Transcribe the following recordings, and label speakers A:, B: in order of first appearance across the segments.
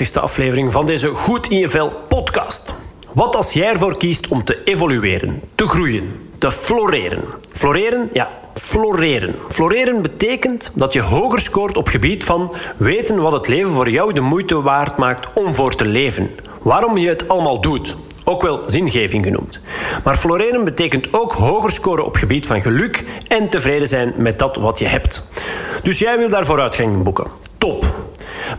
A: welkom bij de 39e aflevering van deze Goed in je vel podcast. Wat als jij ervoor kiest om te evolueren, te groeien, te floreren? Floreren, ja, floreren. Floreren betekent dat je hoger scoort op gebied van weten wat het leven voor jou de moeite waard maakt om voor te leven. Waarom je het allemaal doet. Ook wel zingeving genoemd. Maar floreren betekent ook hoger scoren op gebied van geluk en tevreden zijn met dat wat je hebt. Dus jij wil daar vooruitgang boeken. Top.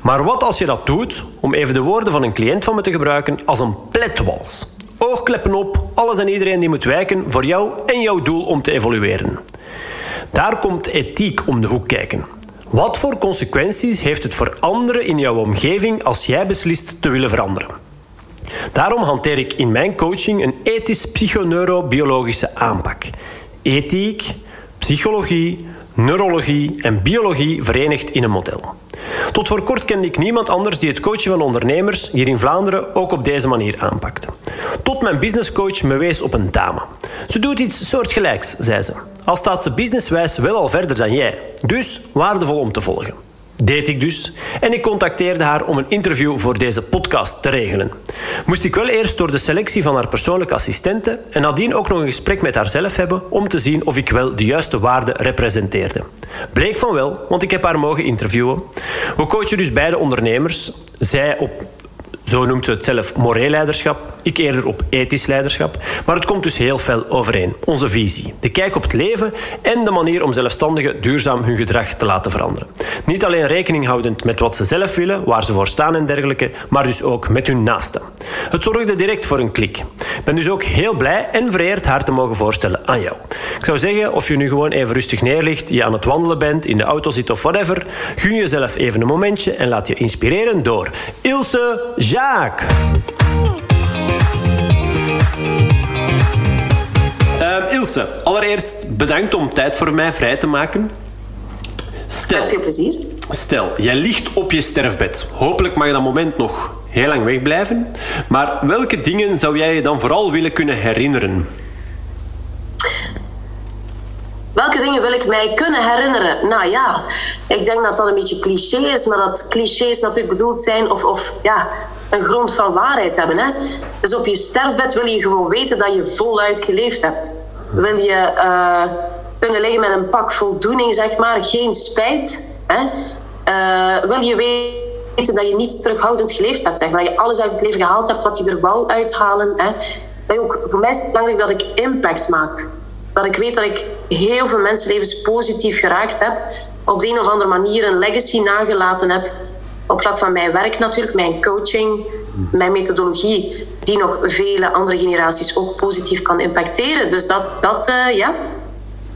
A: Maar wat als je dat doet, om even de woorden van een cliënt van me te gebruiken, als een pletwals? Oogkleppen op, alles en iedereen die moet wijken voor jou en jouw doel om te evolueren. Daar komt ethiek om de hoek kijken. Wat voor consequenties heeft het voor anderen in jouw omgeving als jij beslist te willen veranderen? Daarom hanteer ik in mijn coaching een ethisch-psychoneurobiologische aanpak. Ethiek, psychologie, neurologie en biologie verenigd in een model. Tot voor kort kende ik niemand anders die het coachen van ondernemers hier in Vlaanderen ook op deze manier aanpakte. Tot mijn businesscoach me wees op een dame. Ze doet iets soortgelijks, zei ze. Al staat ze businesswijs wel al verder dan jij. Dus waardevol om te volgen deed ik dus. En ik contacteerde haar om een interview voor deze podcast te regelen. Moest ik wel eerst door de selectie van haar persoonlijke assistente en nadien ook nog een gesprek met haarzelf hebben om te zien of ik wel de juiste waarden representeerde. Bleek van wel, want ik heb haar mogen interviewen. We coachen dus beide ondernemers. Zij op zo noemt ze het zelf moreel leiderschap, ik eerder op ethisch leiderschap. Maar het komt dus heel fel overeen. Onze visie, de kijk op het leven en de manier om zelfstandigen duurzaam hun gedrag te laten veranderen. Niet alleen rekening houdend met wat ze zelf willen, waar ze voor staan en dergelijke, maar dus ook met hun naasten. Het zorgde direct voor een klik. Ik ben dus ook heel blij en vereerd haar te mogen voorstellen aan jou. Ik zou zeggen, of je nu gewoon even rustig neerligt, je aan het wandelen bent, in de auto zit of whatever, gun jezelf even een momentje en laat je inspireren door Ilse Jaak. Ilse, allereerst bedankt om tijd voor mij vrij te maken.
B: Stel, Met veel plezier.
A: Stel, jij ligt op je sterfbed. Hopelijk mag je dat moment nog heel lang wegblijven. Maar welke dingen zou jij je dan vooral willen kunnen herinneren?
B: Welke dingen wil ik mij kunnen herinneren? Nou ja, ik denk dat dat een beetje cliché is, maar dat clichés natuurlijk bedoeld zijn of, of ja, een grond van waarheid hebben. Hè? Dus op je sterfbed wil je gewoon weten dat je voluit geleefd hebt. Wil je uh, kunnen liggen met een pak voldoening, zeg maar, geen spijt. Hè? Uh, wil je weten dat je niet terughoudend geleefd hebt, zeg maar. Dat je alles uit het leven gehaald hebt wat je er wou uithalen. Hè? Ook, voor mij is het belangrijk dat ik impact maak. Dat ik weet dat ik heel veel mensenlevens positief geraakt heb. Op de een of andere manier een legacy nagelaten heb op vlak van mijn werk natuurlijk, mijn coaching, mijn methodologie, die nog vele andere generaties ook positief kan impacteren. Dus dat, dat uh, ja,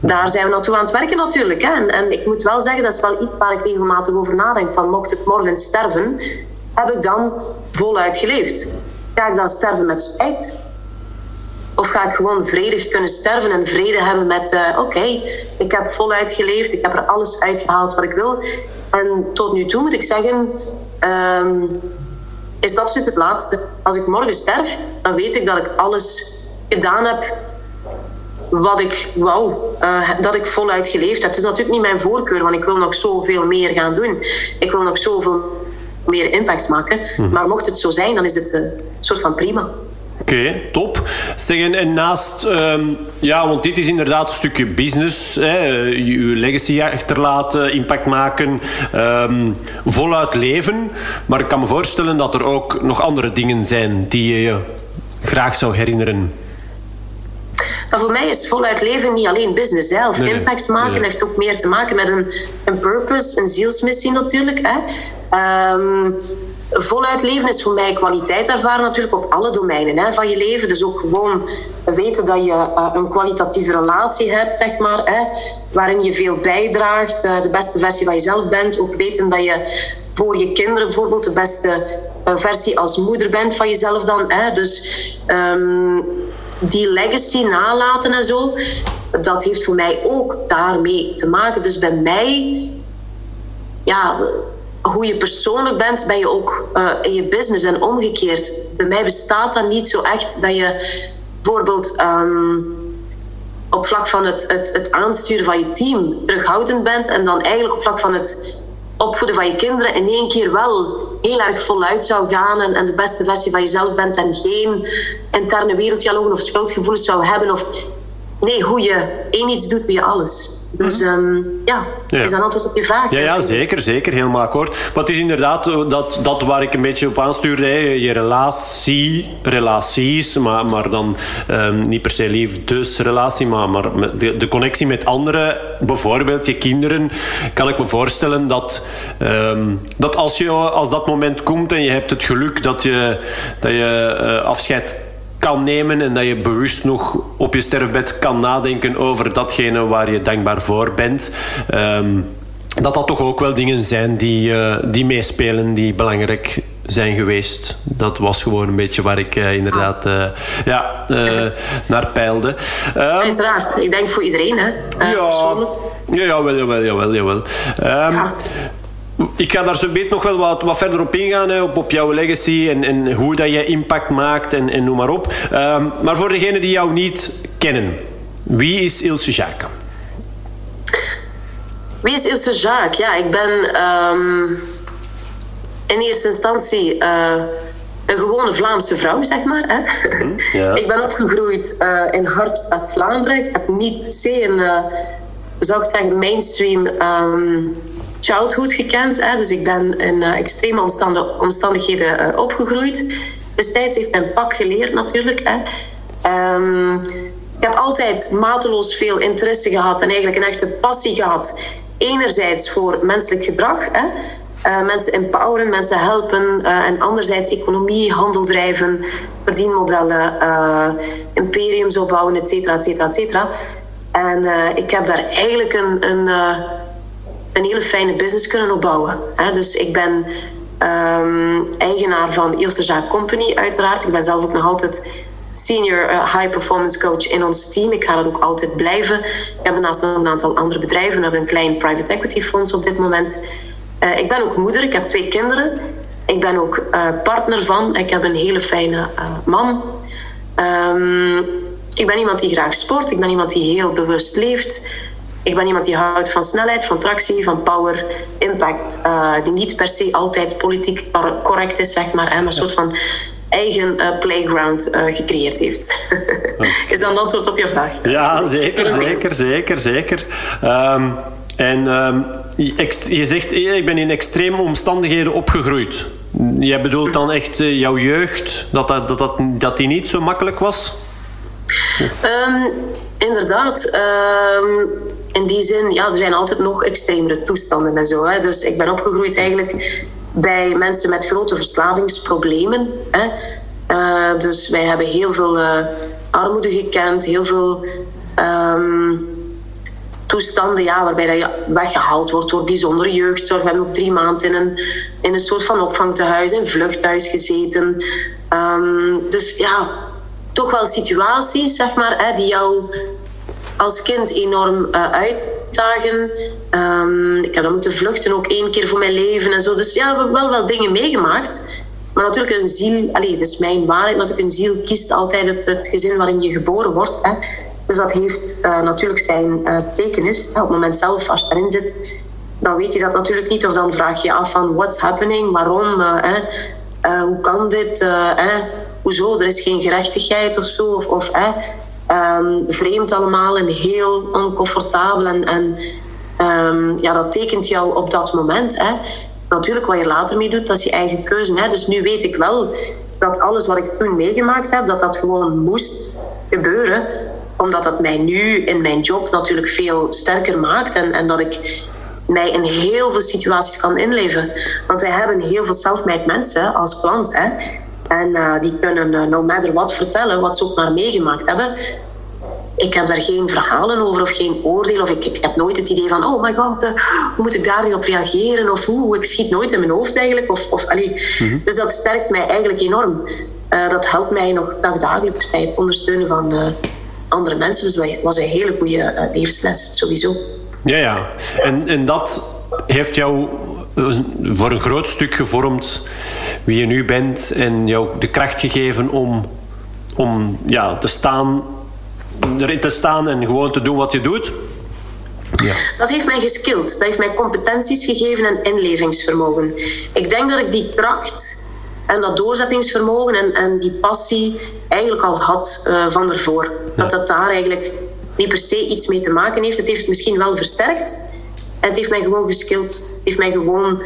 B: daar zijn we naartoe aan het werken natuurlijk. Hè. En, en, ik moet wel zeggen, dat is wel iets waar ik regelmatig over nadenk. Van mocht ik morgen sterven, heb ik dan voluit geleefd? Ga ik dan sterven met spijt? Of ga ik gewoon vredig kunnen sterven en vrede hebben met... Uh, oké, ik heb voluit geleefd, ik heb er alles uitgehaald wat ik wil. En tot nu toe moet ik zeggen, um, is dat absoluut het laatste. Als ik morgen sterf, dan weet ik dat ik alles gedaan heb wat ik wou, uh, dat ik voluit geleefd heb. Het is natuurlijk niet mijn voorkeur, want ik wil nog zoveel meer gaan doen. Ik wil nog zoveel meer impact maken. Mhm. Maar mocht het zo zijn, dan is het een soort van prima.
A: Oké, top. Zeggen, en naast, um, ja, want dit is inderdaad een stukje business. Hè, je legacy achterlaten, impact maken, um, voluit leven. Maar ik kan me voorstellen dat er ook nog andere dingen zijn die je je graag zou herinneren.
B: Maar voor mij is voluit leven niet alleen business. Hè. Of impact maken heeft ook meer te maken met een, een purpose, een zielsmissie natuurlijk. Hè. Um, voluit leven is voor mij kwaliteit ervaren natuurlijk op alle domeinen hè, van je leven. Dus ook gewoon weten dat je uh, een kwalitatieve relatie hebt, zeg maar, hè, waarin je veel bijdraagt, uh, de beste versie van jezelf bent. Ook weten dat je voor je kinderen bijvoorbeeld de beste uh, versie als moeder bent van jezelf dan. Hè. Dus um, die legacy nalaten en zo, dat heeft voor mij ook daarmee te maken. Dus bij mij, ja hoe je persoonlijk bent, ben je ook uh, in je business en omgekeerd. Bij mij bestaat dat niet zo echt dat je bijvoorbeeld um, op vlak van het, het, het aansturen van je team terughoudend bent en dan eigenlijk op vlak van het opvoeden van je kinderen in één keer wel heel erg voluit zou gaan en, de beste versie van jezelf bent en geen interne werelddialogen of schuldgevoelens zou hebben. Of, nee, hoe je één iets doet, doe je alles. Dus um, ja, ja, is dat antwoord op je vraag?
A: Ja, ja zeker, zeker. Helemaal akkoord. Maar het is inderdaad eh, dat, dat waar ik een beetje op aanstuurde. Je relatie, relaties, maar, maar dan um, niet per se liefdesrelatie, maar, maar de, de connectie met anderen, bijvoorbeeld je kinderen, kan ik me voorstellen dat, um, dat als, je, als dat moment komt en je hebt het geluk dat je, dat je uh, afscheid kan nemen en dat je bewust nog op je sterfbed kan nadenken over datgene waar je dankbaar voor bent. Um, dat dat toch ook wel dingen zijn die, uh, die meespelen, die belangrijk zijn geweest. Dat was gewoon een beetje waar ik uh, inderdaad uh, ja, naar peilde.
B: Um, Uiteraard, ik denk voor iedereen, hè?
A: ja, ja, jawel, jawel, jawel. jawel. Um, ja. Ik ga daar zo beetje nog wel wat, wat verder op ingaan, hè, op, op jouw legacy en, en hoe dat je impact maakt en, en noem maar op. Um, maar voor degenen die jou niet kennen, wie is Ilse Jacques?
B: Wie is Ilse Jacques? Ja, ik ben um, in eerste instantie uh, een gewone Vlaamse vrouw, zeg maar. Hè. Mm, ja. ik ben opgegroeid uh, in Hart uit Vlaanderen. Ik heb niet per se een, uh, zou ik zeggen, mainstream... Um, childhood gekend. Hè. Dus ik ben in uh, extreme omstandigheden uh, opgegroeid. Destijds heeft mijn pak geleerd natuurlijk. Hè. Um, ik heb altijd mateloos veel interesse gehad en eigenlijk een echte passie gehad. Enerzijds voor menselijk gedrag. Hè. Uh, mensen empoweren, mensen helpen. en anderzijds economie, handel drijven, verdienmodellen, imperiums opbouwen, et cetera, et cetera, et cetera. En ik heb daar eigenlijk een... een een hele fijne business kunnen opbouwen. Dus ik ben um, eigenaar van Ilse Zaak Company, uiteraard. Ik ben zelf ook nog altijd senior uh, high performance coach in ons team. Ik ga dat ook altijd blijven. Ik heb daarnaast nog een aantal andere bedrijven. We hebben een klein private equity fonds op dit moment. Uh, ik ben ook moeder, ik heb twee kinderen. Ik ben ook uh, partner van. Ik heb een hele fijne man. Um, ik ben iemand die graag sport. Ik ben iemand die heel bewust leeft. Ik ben iemand die houdt van snelheid, van tractie, van power, impact. Uh, die niet per se altijd politiek correct is, zeg maar. En een soort van eigen uh, playground uh, gecreëerd heeft. is dat een antwoord op je vraag?
A: Ja, zeker, zeker, zeker, zeker. Um, en um, je zegt, ik ben in extreme omstandigheden opgegroeid. Jij bedoelt dan echt jouw jeugd, dat, dat, dat, dat die niet zo makkelijk was?
B: Um, inderdaad. Um, in die zin, ja, er zijn altijd nog extremere toestanden en zo. Hè. Dus ik ben opgegroeid eigenlijk bij mensen met grote verslavingsproblemen. Hè. Uh, dus wij hebben heel veel uh, armoede gekend, heel veel um, toestanden ja, waarbij dat je weggehaald wordt door bijzondere jeugdzorg. We hebben ook drie maanden in een, in een soort van opvangtehuis, in vluchthuis gezeten. Um, dus ja, toch wel situaties, zeg maar, hè, die jou als kind enorm uh, uitdagen. Um, ik heb dan moeten vluchten ook één keer voor mijn leven en zo. Dus ja, we hebben wel wel dingen meegemaakt. Maar natuurlijk, een ziel, allee, dat is mijn waarheid, natuurlijk, een ziel kiest altijd het, het gezin waarin je geboren wordt. Hè. Dus dat heeft uh, natuurlijk zijn uh. Op het moment zelf, als je erin zit, dan weet je dat natuurlijk niet. Of dan vraag je af van what's happening, waarom, uh, hoe kan dit, hoezo, er is geen gerechtigheid of zo. Of, of um, vreemd allemaal en heel oncomfortabel. En, en um, ja, dat tekent jou op dat moment. Hè. Natuurlijk, wat je later mee doet, dat is je eigen keuze. Hè. Dus nu weet ik wel dat alles wat ik toen meegemaakt heb, dat dat gewoon moest gebeuren. Omdat dat mij nu in mijn job natuurlijk veel sterker maakt. En, en dat ik mij in heel veel situaties kan inleven. Want wij hebben heel veel self-made mensen als klant. Hè. En uh, die kunnen uh, no matter what vertellen, wat ze ook maar meegemaakt hebben. Ik heb daar geen verhalen over of geen oordeel. Of ik, ik heb nooit het idee van, oh my god, uh, hoe moet ik daar nu op reageren? Of hoe, ik schiet nooit in mijn hoofd eigenlijk. Of, of, allee. Mm -hmm. Dus dat sterkt mij eigenlijk enorm. dat helpt mij nog dagdagelijks bij het ondersteunen van andere mensen. Dus dat was een hele goede levensles, sowieso.
A: Ja, ja. En, en dat heeft jou voor een groot stuk gevormd wie je nu bent en jou de kracht gegeven om, om ja, te staan, erin te staan en gewoon te doen wat je doet.
B: Ja. Dat heeft mij geskild. Dat heeft mij competenties gegeven en inlevingsvermogen. Ik denk dat ik die kracht en dat doorzettingsvermogen en, en die passie eigenlijk al had uh, van ervoor. Dat dat daar eigenlijk niet per se iets mee te maken heeft. Het heeft het misschien wel versterkt. En het heeft mij gewoon geskild. Het heeft mij gewoon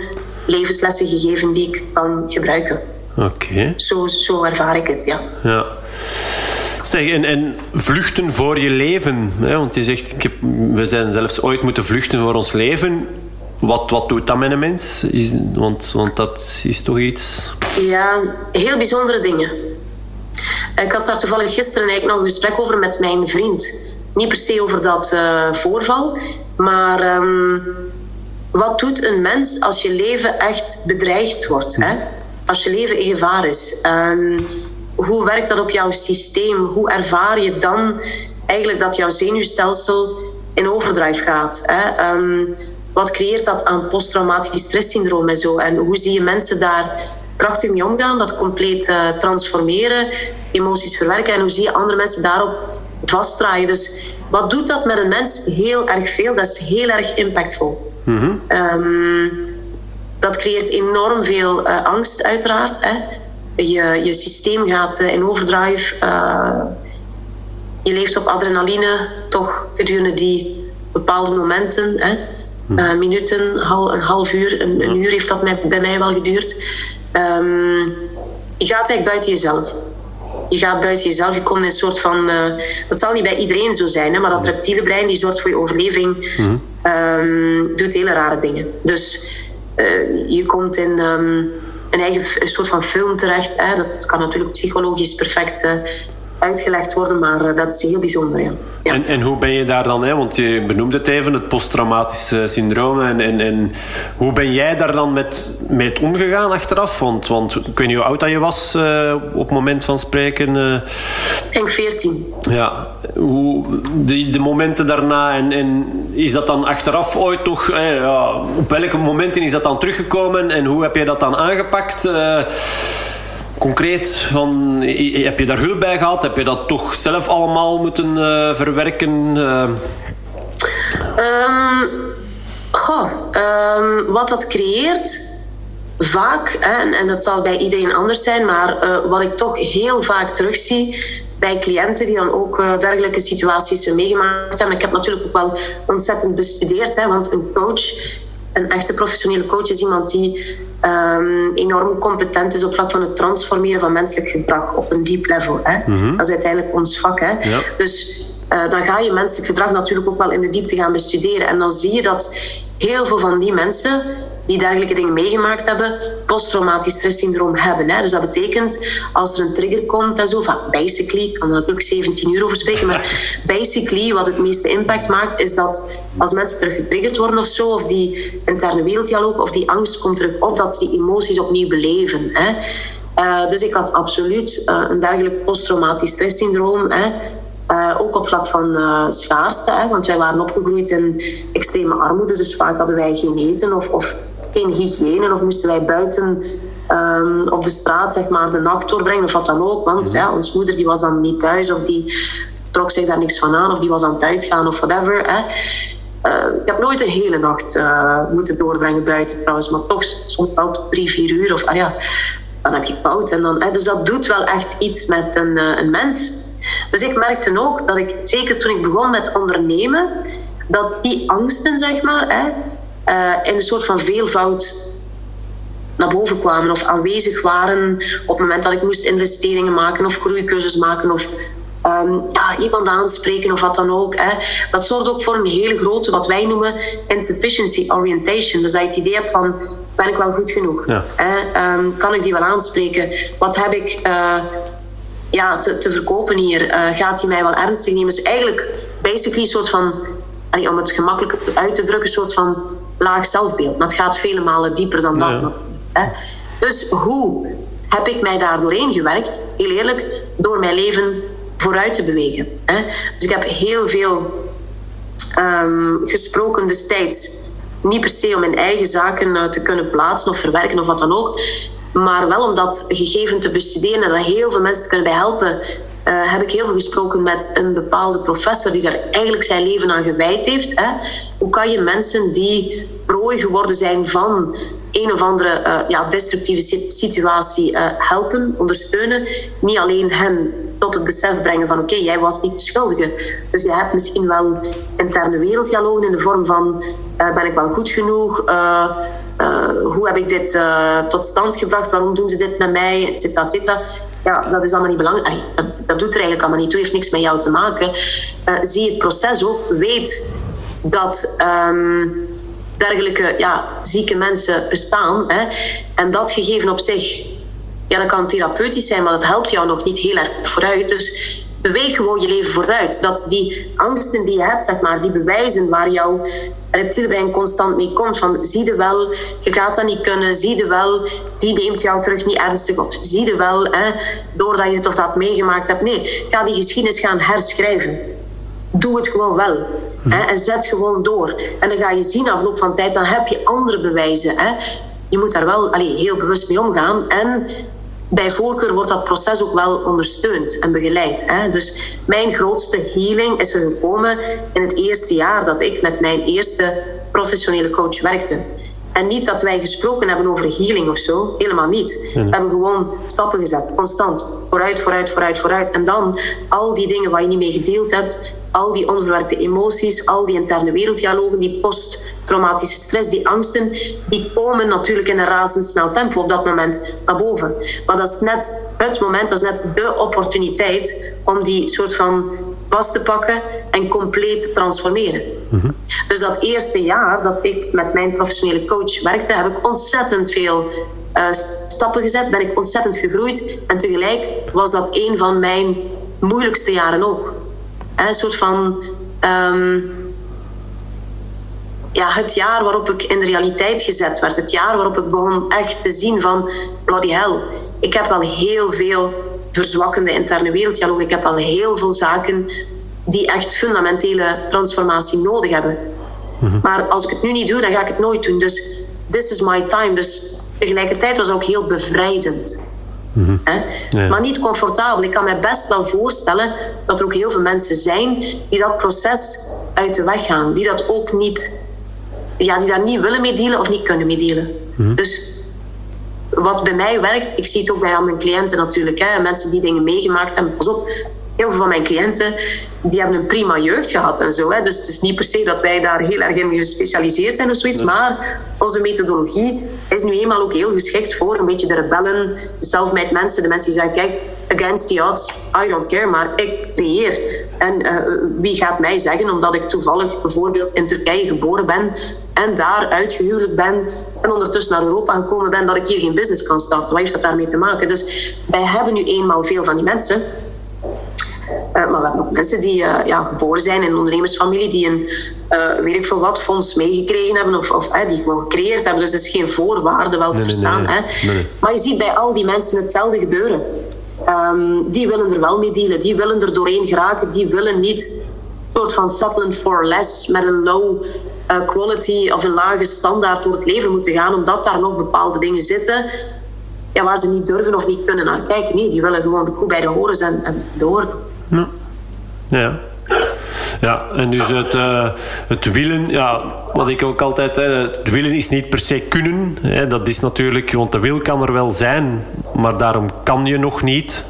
B: levenslessen gegeven die ik kan gebruiken.
A: Oké.
B: Zo, zo ervaar ik het, ja.
A: Ja. Zeg, en, en vluchten voor je leven. Hè? Want je zegt, ik heb, we zijn zelfs ooit moeten vluchten voor ons leven. Wat, wat doet dat met een mens? Is, want, want dat is toch iets...
B: Ja, heel bijzondere dingen. Ik had daar toevallig gisteren eigenlijk nog een gesprek over met mijn vriend. Niet per se over dat uh, voorval, maar um, wat doet een mens als je leven echt bedreigd wordt? Hè? Als je leven in gevaar is. Um, hoe werkt dat op jouw systeem? Hoe ervaar je dan eigenlijk dat jouw zenuwstelsel in overdrive gaat? Hè? Um, wat creëert dat aan posttraumatisch stresssyndroom en zo? En hoe zie je mensen daar krachtig mee omgaan, dat compleet uh, transformeren, emoties verwerken en hoe zie je andere mensen daarop vastdraaien? Dus wat doet dat met een mens? Heel erg veel, dat is heel erg impactvol. Mm um, dat creëert enorm veel uh, angst, uiteraard. Hè? Je, je systeem gaat uh, in overdrive. je leeft op adrenaline, toch gedurende die bepaalde momenten. Hè? Uh, minuten, hal, een half uur, een, een, uur heeft dat mij, bij mij wel geduurd. Um, je gaat eigenlijk buiten jezelf. Je gaat buiten jezelf, je komt in een soort van... Uh, dat zal niet bij iedereen zo zijn, hè, maar dat reptiele brein die zorgt voor je overleving, mm um, doet hele rare dingen. Dus uh, je komt in um, een eigen een soort van film terecht. Hè. Dat kan natuurlijk psychologisch perfect uitgelegd worden, maar uh, dat is heel bijzonder. Ja.
A: ja. En, en hoe ben je daar dan, hè? want je benoemde het even, het posttraumatische syndroom. En, en, en hoe ben jij daar dan met, met omgegaan achteraf? Want, want ik weet niet hoe oud dat je was uh, op het moment van spreken. Uh,
B: ik denk 14.
A: Ja, hoe, de, de momenten daarna, en, en is dat dan achteraf ooit toch, ja, op welke momenten is dat dan teruggekomen en hoe heb je dat dan aangepakt? Concreet, van, heb je daar hulp bij gehad? Heb je dat toch zelf allemaal moeten uh, verwerken?
B: Um, goh, um, wat dat creëert, vaak, en, en, dat zal bij iedereen anders zijn, maar uh, wat ik toch heel vaak terugzie bij cliënten die dan ook dergelijke situaties meegemaakt hebben. Ik heb natuurlijk ook wel ontzettend bestudeerd, hè, want een coach een echte professionele coach is iemand die um, enorm competent is op vlak van het transformeren van menselijk gedrag op een diep level. Hè. Mm Dat is uiteindelijk ons vak. Hè. Ja. Dus uh, dan ga je menselijk gedrag natuurlijk ook wel in de diepte gaan bestuderen. En dan zie je dat heel veel van die mensen die dergelijke dingen meegemaakt hebben, posttraumatisch stresssyndroom hebben. Hè. Dus dat betekent, als er een trigger komt en zo, van basically, ik kan er natuurlijk 17 uur over spreken, maar basically wat het meeste impact maakt, is dat als mensen terug getriggerd worden of zo, of die interne werelddialoog of die angst komt terug op, dat ze die emoties opnieuw beleven. Hè. Uh, dus ik had absoluut uh, een dergelijk posttraumatisch stresssyndroom. Hè. Uh, ook op vlak van uh, schaarste, hè, want wij waren opgegroeid in extreme armoede, dus vaak hadden wij geen eten of, of geen hygiëne of moesten wij buiten um, op de straat zeg maar, de nacht doorbrengen of wat dan ook. Want mhm. ja, ons moeder die was dan niet thuis of die trok zich daar niks van aan of die was aan het uitgaan of whatever. Hè. Uh, ik heb nooit een hele nacht uh, moeten doorbrengen buiten trouwens, maar toch soms wel drie, vier uur of ah ja, dan heb je koud. En dan, hè, dus dat doet wel echt iets met een, uh, een mens. Dus ik merkte ook dat ik, zeker toen ik begon met ondernemen, dat die angsten, zeg maar, hè, uh, in een soort van veelvoud naar boven kwamen of aanwezig waren op het moment dat ik moest investeringen maken of groeikeuzes maken of um, ja, iemand aanspreken of wat dan ook. Hè. Dat zorgt ook voor een hele grote, wat wij noemen insufficiency orientation. Dus dat je het idee hebt van, ben ik wel goed genoeg? Ja. Hè? Um, kan ik die wel aanspreken? Wat heb ik uh, ja, te, te, verkopen hier? Uh, gaat hij mij wel ernstig nemen? Dus eigenlijk basically een soort van, om het gemakkelijk uit te drukken, een soort van laag zelfbeeld. Maar het gaat vele malen dieper dan dat. Hè? Dus hoe heb ik mij daar doorheen gewerkt? Heel eerlijk, door mijn leven vooruit te bewegen. Hè? Dus ik heb heel veel um, gesproken destijds. Niet per se om mijn eigen zaken uh, te kunnen plaatsen of verwerken of wat dan ook. Maar wel om dat gegeven te bestuderen en daar heel veel mensen te kunnen bij helpen. Uh, heb ik heel veel gesproken met een bepaalde professor die daar eigenlijk zijn leven aan gewijd heeft. Hè. Hoe kan je mensen die prooi geworden zijn van een of andere uh, ja, destructieve situatie uh, helpen, ondersteunen? Niet alleen hen tot het besef brengen van oké, jij was niet de schuldige. Dus je hebt misschien wel interne werelddialogen in de vorm van ben ik wel goed genoeg? hoe heb ik dit tot stand gebracht? Waarom doen ze dit met mij? Et cetera, et cetera ja, dat is allemaal niet belangrijk. Dat, doet er eigenlijk allemaal niet toe, heeft niks met jou te maken. Uh, zie het proces ook, weet dat um, dergelijke ja, zieke mensen bestaan. Hè. En dat gegeven op zich, ja, dat kan therapeutisch zijn, maar dat helpt jou nog niet heel erg vooruit. Dus beweeg gewoon je leven vooruit. Dat die angsten die je hebt, zeg maar, die bewijzen waar jouw reptielbrein constant mee komt. Van zie je wel, je gaat dat niet kunnen. Zie je wel, die neemt jou terug niet ernstig op. Zie je wel, hè, doordat je toch dat meegemaakt hebt. Nee, ga die geschiedenis gaan herschrijven. Doe het gewoon wel. Hè, en zet gewoon door. En dan ga je zien afloop van tijd, dan heb je andere bewijzen. Hè. Je moet daar wel allee, heel bewust mee omgaan. En bij voorkeur wordt dat proces ook wel ondersteund en begeleid. Hè. Dus mijn grootste healing is er gekomen in het eerste jaar dat ik met mijn eerste professionele coach werkte. En niet dat wij gesproken hebben over healing of zo, helemaal niet. We hebben gewoon stappen gezet, constant. Vooruit, vooruit, vooruit, vooruit. En dan al die dingen waar je niet mee gedeeld hebt, al die onverwerkte emoties, al die interne werelddialogen, die posttraumatische stress, die angsten, die komen natuurlijk in een razendsnel tempo op dat moment naar boven. Maar dat is net het moment, dat is net de opportuniteit om die soort van vast te pakken en compleet te transformeren. Mhm. Dus dat eerste jaar dat ik met mijn professionele coach werkte, heb ik ontzettend veel uh, stappen gezet, ben ik ontzettend gegroeid. En tegelijk was dat een van mijn moeilijkste jaren ook. Een soort van. Um, ja, het jaar waarop ik in de realiteit gezet werd. Het jaar waarop ik begon echt te zien van bloody hell. Ik heb wel heel veel verzwakkende interne werelddialoog. Ik heb al heel veel zaken die echt fundamentele transformatie nodig hebben. Mhm. Maar als ik het nu niet doe, dan ga ik het nooit doen. Dus this is my time. Dus tegelijkertijd was het ook heel bevrijdend. Mm Maar niet comfortabel. Ik kan me best wel voorstellen dat er ook heel veel mensen zijn die dat proces uit de weg gaan. Die dat ook niet, ja, die daar niet willen mee dealen of niet kunnen mee dealen. Mhm. Dus wat bij mij werkt, ik zie het ook bij al mijn cliënten natuurlijk. Hè, mensen die dingen meegemaakt hebben. Pas op, heel veel van mijn cliënten die hebben een prima jeugd gehad en zo. Hè. Dus het is niet per se dat wij daar heel erg in gespecialiseerd zijn of zoiets. Maar onze methodologie is nu eenmaal ook heel geschikt voor een beetje de rebellen, de self-made mensen, de mensen die zeggen: kijk, against the odds, I don't care, maar ik creëer. En uh, wie gaat mij zeggen, omdat ik toevallig bijvoorbeeld in Turkije geboren ben en daar uitgehuwelijk ben en ondertussen naar Europa gekomen ben, dat ik hier geen business kan starten? Wat heeft dat daarmee te maken? Dus wij hebben nu eenmaal veel van die mensen. Eh, maar we hebben ook mensen die uh, ja, geboren zijn in een ondernemersfamilie, die een uh, weet ik veel wat fonds meegekregen hebben of, of die gewoon gecreëerd hebben. Dus het is geen voorwaarde wel te verstaan. hè. Maar je ziet bij al die mensen hetzelfde gebeuren. Um, die willen er wel mee dealen, die willen er doorheen geraken, die willen niet een soort van settlement for less met een low quality of een lage standaard door het leven moeten gaan, omdat daar nog bepaalde dingen zitten ja, waar ze niet durven of niet kunnen naar kijken. Nee, die willen gewoon de koe bij de horens en, en door.
A: Ja. ja. Ja, en dus het, uh, het willen, ja, wat ik ook altijd, hè, het willen is niet per se kunnen. Hè, dat is natuurlijk, want de wil kan er wel zijn, maar daarom kan je nog niet.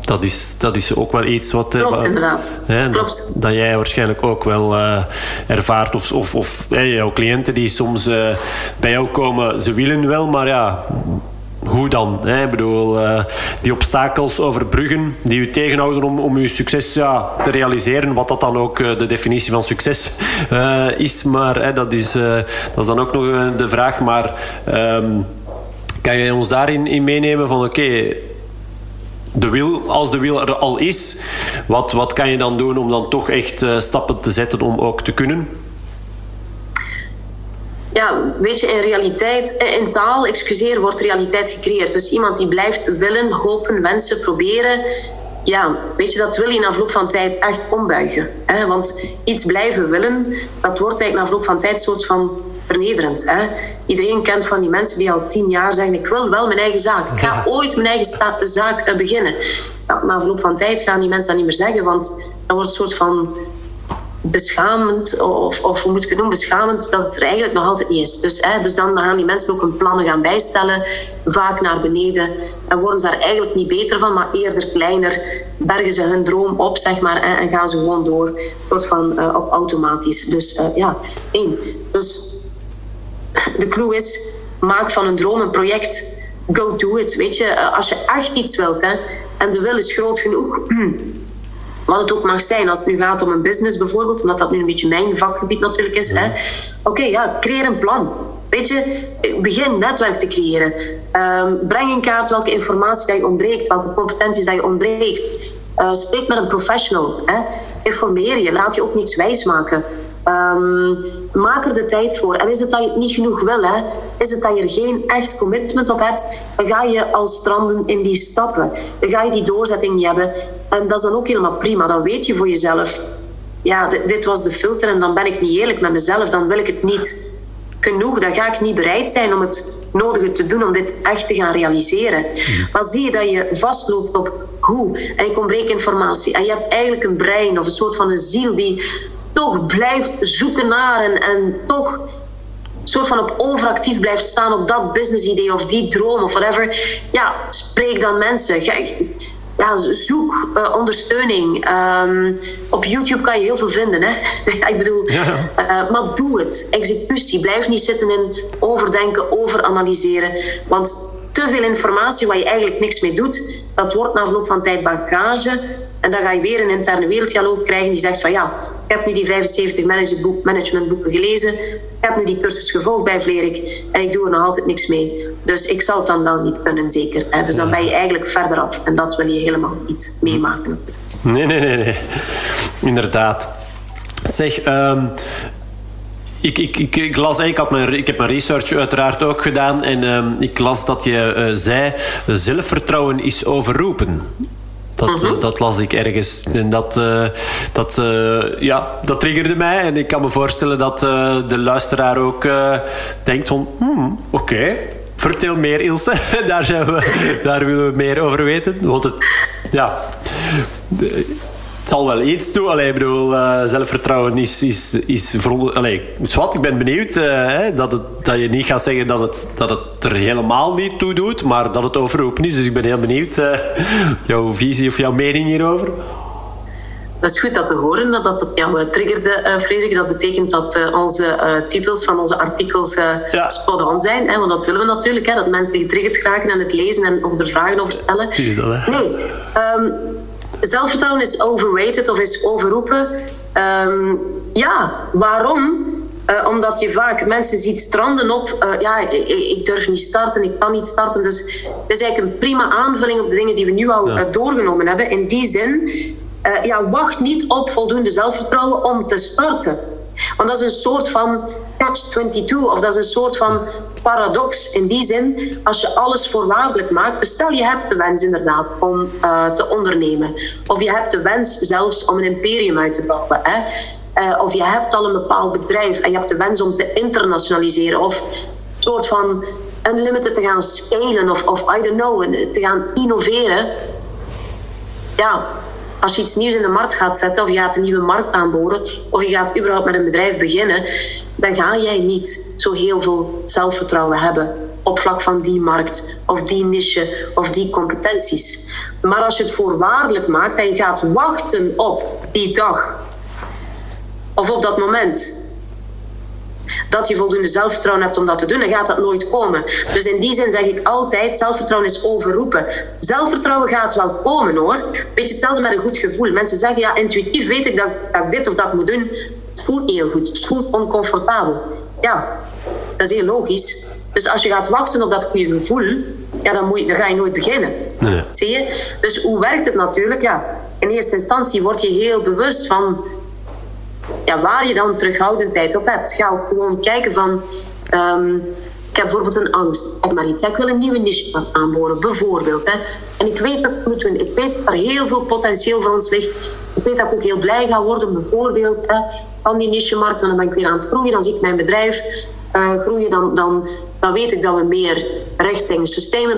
A: Dat is, dat is ook wel iets wat...
B: Eh, Klopt, inderdaad. Hè,
A: Klopt. Dat, dat, jij waarschijnlijk ook wel uh, ervaart. Of, of, of jouw cliënten die soms bij jou komen, ze willen wel, maar ja hoe dan? Hè? Ik bedoel, uh, die obstakels overbruggen die u tegenhouden om, om uw succes ja, te realiseren, wat dat dan ook uh, de definitie van succes uh, is. Maar hè, dat, is, dat is dan ook nog de vraag. Maar um, kan je ons daarin in meenemen van oké. De wil, als de wil er al is, wat, wat kan je dan doen om dan toch echt stappen te zetten om ook te kunnen?
B: Ja, weet je, in realiteit, eh, in taal, excuseer, wordt realiteit gecreëerd. Dus iemand die blijft willen, hopen, wensen, proberen. Ja, weet je, dat wil je na verloop van tijd echt ombuigen. Hè? Want iets blijven willen, dat wordt eigenlijk na verloop van tijd een soort van vernederend. Hè? Iedereen kent van die mensen die al tien jaar zeggen: Ik wil wel mijn eigen zaak. Ik ga ooit mijn eigen zaak uh, beginnen. Ja, na verloop van tijd gaan die mensen dat niet meer zeggen, want dan wordt een soort van beschamend, of, of hoe moet ik het noemen, beschamend, dat het er eigenlijk nog altijd niet is. Dus, hè, dus dan gaan die mensen ook hun plannen gaan bijstellen, vaak naar beneden. En worden ze daar eigenlijk niet beter van, maar eerder kleiner. Bergen ze hun droom op, zeg maar, hè, en gaan ze gewoon door, soort van uh, op automatisch. Dus uh, ja, één. Dus de clue is, maak van een droom een project. Go do it, weet je. Eh, als je echt iets wilt, hè, en de wil is groot genoeg wat het ook mag zijn, als het nu gaat om een business bijvoorbeeld, omdat dat nu een beetje mijn vakgebied natuurlijk is. Ja. Oké, ja, creëer een plan. Weet je, begin netwerk te creëren. Um, breng in kaart welke informatie dat je ontbreekt, welke competenties dat je ontbreekt. Uh, spreek met een professional. Hè. Informeer je, laat je ook niks wijsmaken. Um, maak er de tijd voor. En is het dat je het niet genoeg wil, hè? is het dat je er geen echt commitment op hebt, dan ga je al stranden in die stappen. Dan ga je die doorzetting niet hebben. En dat is dan ook helemaal prima. Dan weet je voor jezelf, ja, dit, was de filter en dan ben ik niet eerlijk met mezelf. Dan wil ik het niet genoeg. Dan ga ik niet bereid zijn om het nodige te doen om dit echt te gaan realiseren. Hmm. Maar zie je dat je vastloopt op hoe en je ontbreekt informatie en je hebt eigenlijk een brein of een soort van een ziel die toch blijft zoeken naar en, en toch soort van op overactief blijft staan op dat business idee of die droom of whatever. Ja, spreek dan mensen. ja, zoek uh, ondersteuning. Um, op YouTube kan je heel veel vinden. Hè? ik bedoel, ja. uh, maar doe het. Executie. Blijf niet zitten in overdenken, overanalyseren. Want te veel informatie waar je eigenlijk niks mee doet, dat wordt na verloop van tijd bagage. En dan ga je weer een interne werelddialoog krijgen die zegt van ja, ik heb nu die 75 managementboeken gelezen. Ik heb nu die cursus gevolgd bij Vlerik. En ik doe er nog altijd niks mee. Dus ik zal het dan wel niet kunnen, zeker. Hè. Dus dan ben je eigenlijk verder af. En dat wil je helemaal niet meemaken.
A: Nee, nee, nee. nee. Inderdaad. Zeg, um, ik, ik, ik, ik, las, ik, had mijn, ik heb mijn research uiteraard ook gedaan. En um, ik las dat je uh, zei: zelfvertrouwen is overroepen. Dat, mhm. eh, dat las ik ergens. En dat, uh, dat, uh, ja, dat triggerde mij. En ik kan me voorstellen dat de luisteraar ook denkt van... Hmm, oké, okay. vertel meer Ilse. daar, zijn we, daar willen we meer over weten. Want het... Ja het zal wel iets doen. Allee, ik bedoel, uh, zelfvertrouwen is, is, is voor allee, wat, ik ben benieuwd uh, hè, dat, het, dat je niet gaat zeggen dat het, dat het er helemaal niet toe doet, maar dat het overroepen is. Dus ik ben heel benieuwd uh, jouw visie of jouw mening hierover.
B: Dat is goed dat te horen, dat dat jou triggerde, uh, Frederik. Dat betekent dat uh, onze uh, titels van onze artikels ja. spot on zijn. Hè? Want dat willen we natuurlijk, hè? dat mensen getriggerd geraken aan het lezen en of er vragen over stellen.
A: Is dat,
B: hè? Nee. Um, zelfvertrouwen is overrated of is overroepen. Um, ja, waarom? Uh, omdat je vaak mensen ziet stranden op, uh, ja, ik, ik, durf niet starten, ik kan niet starten. Dus het is eigenlijk een prima aanvulling op de dingen die we nu al ja. uh, doorgenomen hebben. In die zin, ja, wacht niet op voldoende zelfvertrouwen om te starten. Want dat is een soort van catch-22, of dat is een soort van paradox. In die zin, als je alles voorwaardelijk maakt, stel je hebt de wens inderdaad om uh, te ondernemen, of je hebt de wens zelfs om een imperium uit te bouwen. Hè? Uh, of je hebt al een bepaald bedrijf en je hebt de wens om te internationaliseren, of een soort van unlimited te gaan scalen, of, of I don't know, te gaan innoveren. Ja, als je iets nieuws in de markt gaat zetten, of je gaat een nieuwe markt aanboren, of je gaat überhaupt met een bedrijf beginnen, dan ga jij niet zo heel veel zelfvertrouwen hebben op vlak van die markt, of die niche, of die competenties. Maar als je het voorwaardelijk maakt en je gaat wachten op die dag, of op dat moment, dat je voldoende zelfvertrouwen hebt om dat te doen, dan gaat dat nooit komen. Dus in die zin zeg ik altijd, zelfvertrouwen is overroepen. Zelfvertrouwen gaat wel komen hoor. Beetje hetzelfde met een goed gevoel. Mensen zeggen, ja, intuïtief weet ik dat, dat ik dit of dat moet doen. Het voelt niet heel goed, het voelt oncomfortabel. Ja, dat is heel logisch. Dus als je gaat wachten op dat goede gevoel, ja, dan, moet je, dan ga je nooit beginnen. Nee. Zie je? Dus hoe werkt het natuurlijk? Ja, in eerste instantie word je heel bewust van ja, waar je dan terughoudendheid op hebt. Ga ook gewoon kijken van... Um, ik heb bijvoorbeeld een angst. Ik maar iets. Ik wil een nieuwe niche aanboren, bijvoorbeeld. Hè. En ik weet dat ik moet doen. Ik weet dat er heel veel potentieel voor ons ligt. Ik weet dat ik ook heel blij ga worden, bijvoorbeeld, hè, van die niche-markt. dan ben ik weer aan het groeien. Dan zie ik mijn bedrijf groeien, dan, dan, dan weet ik dat we meer richting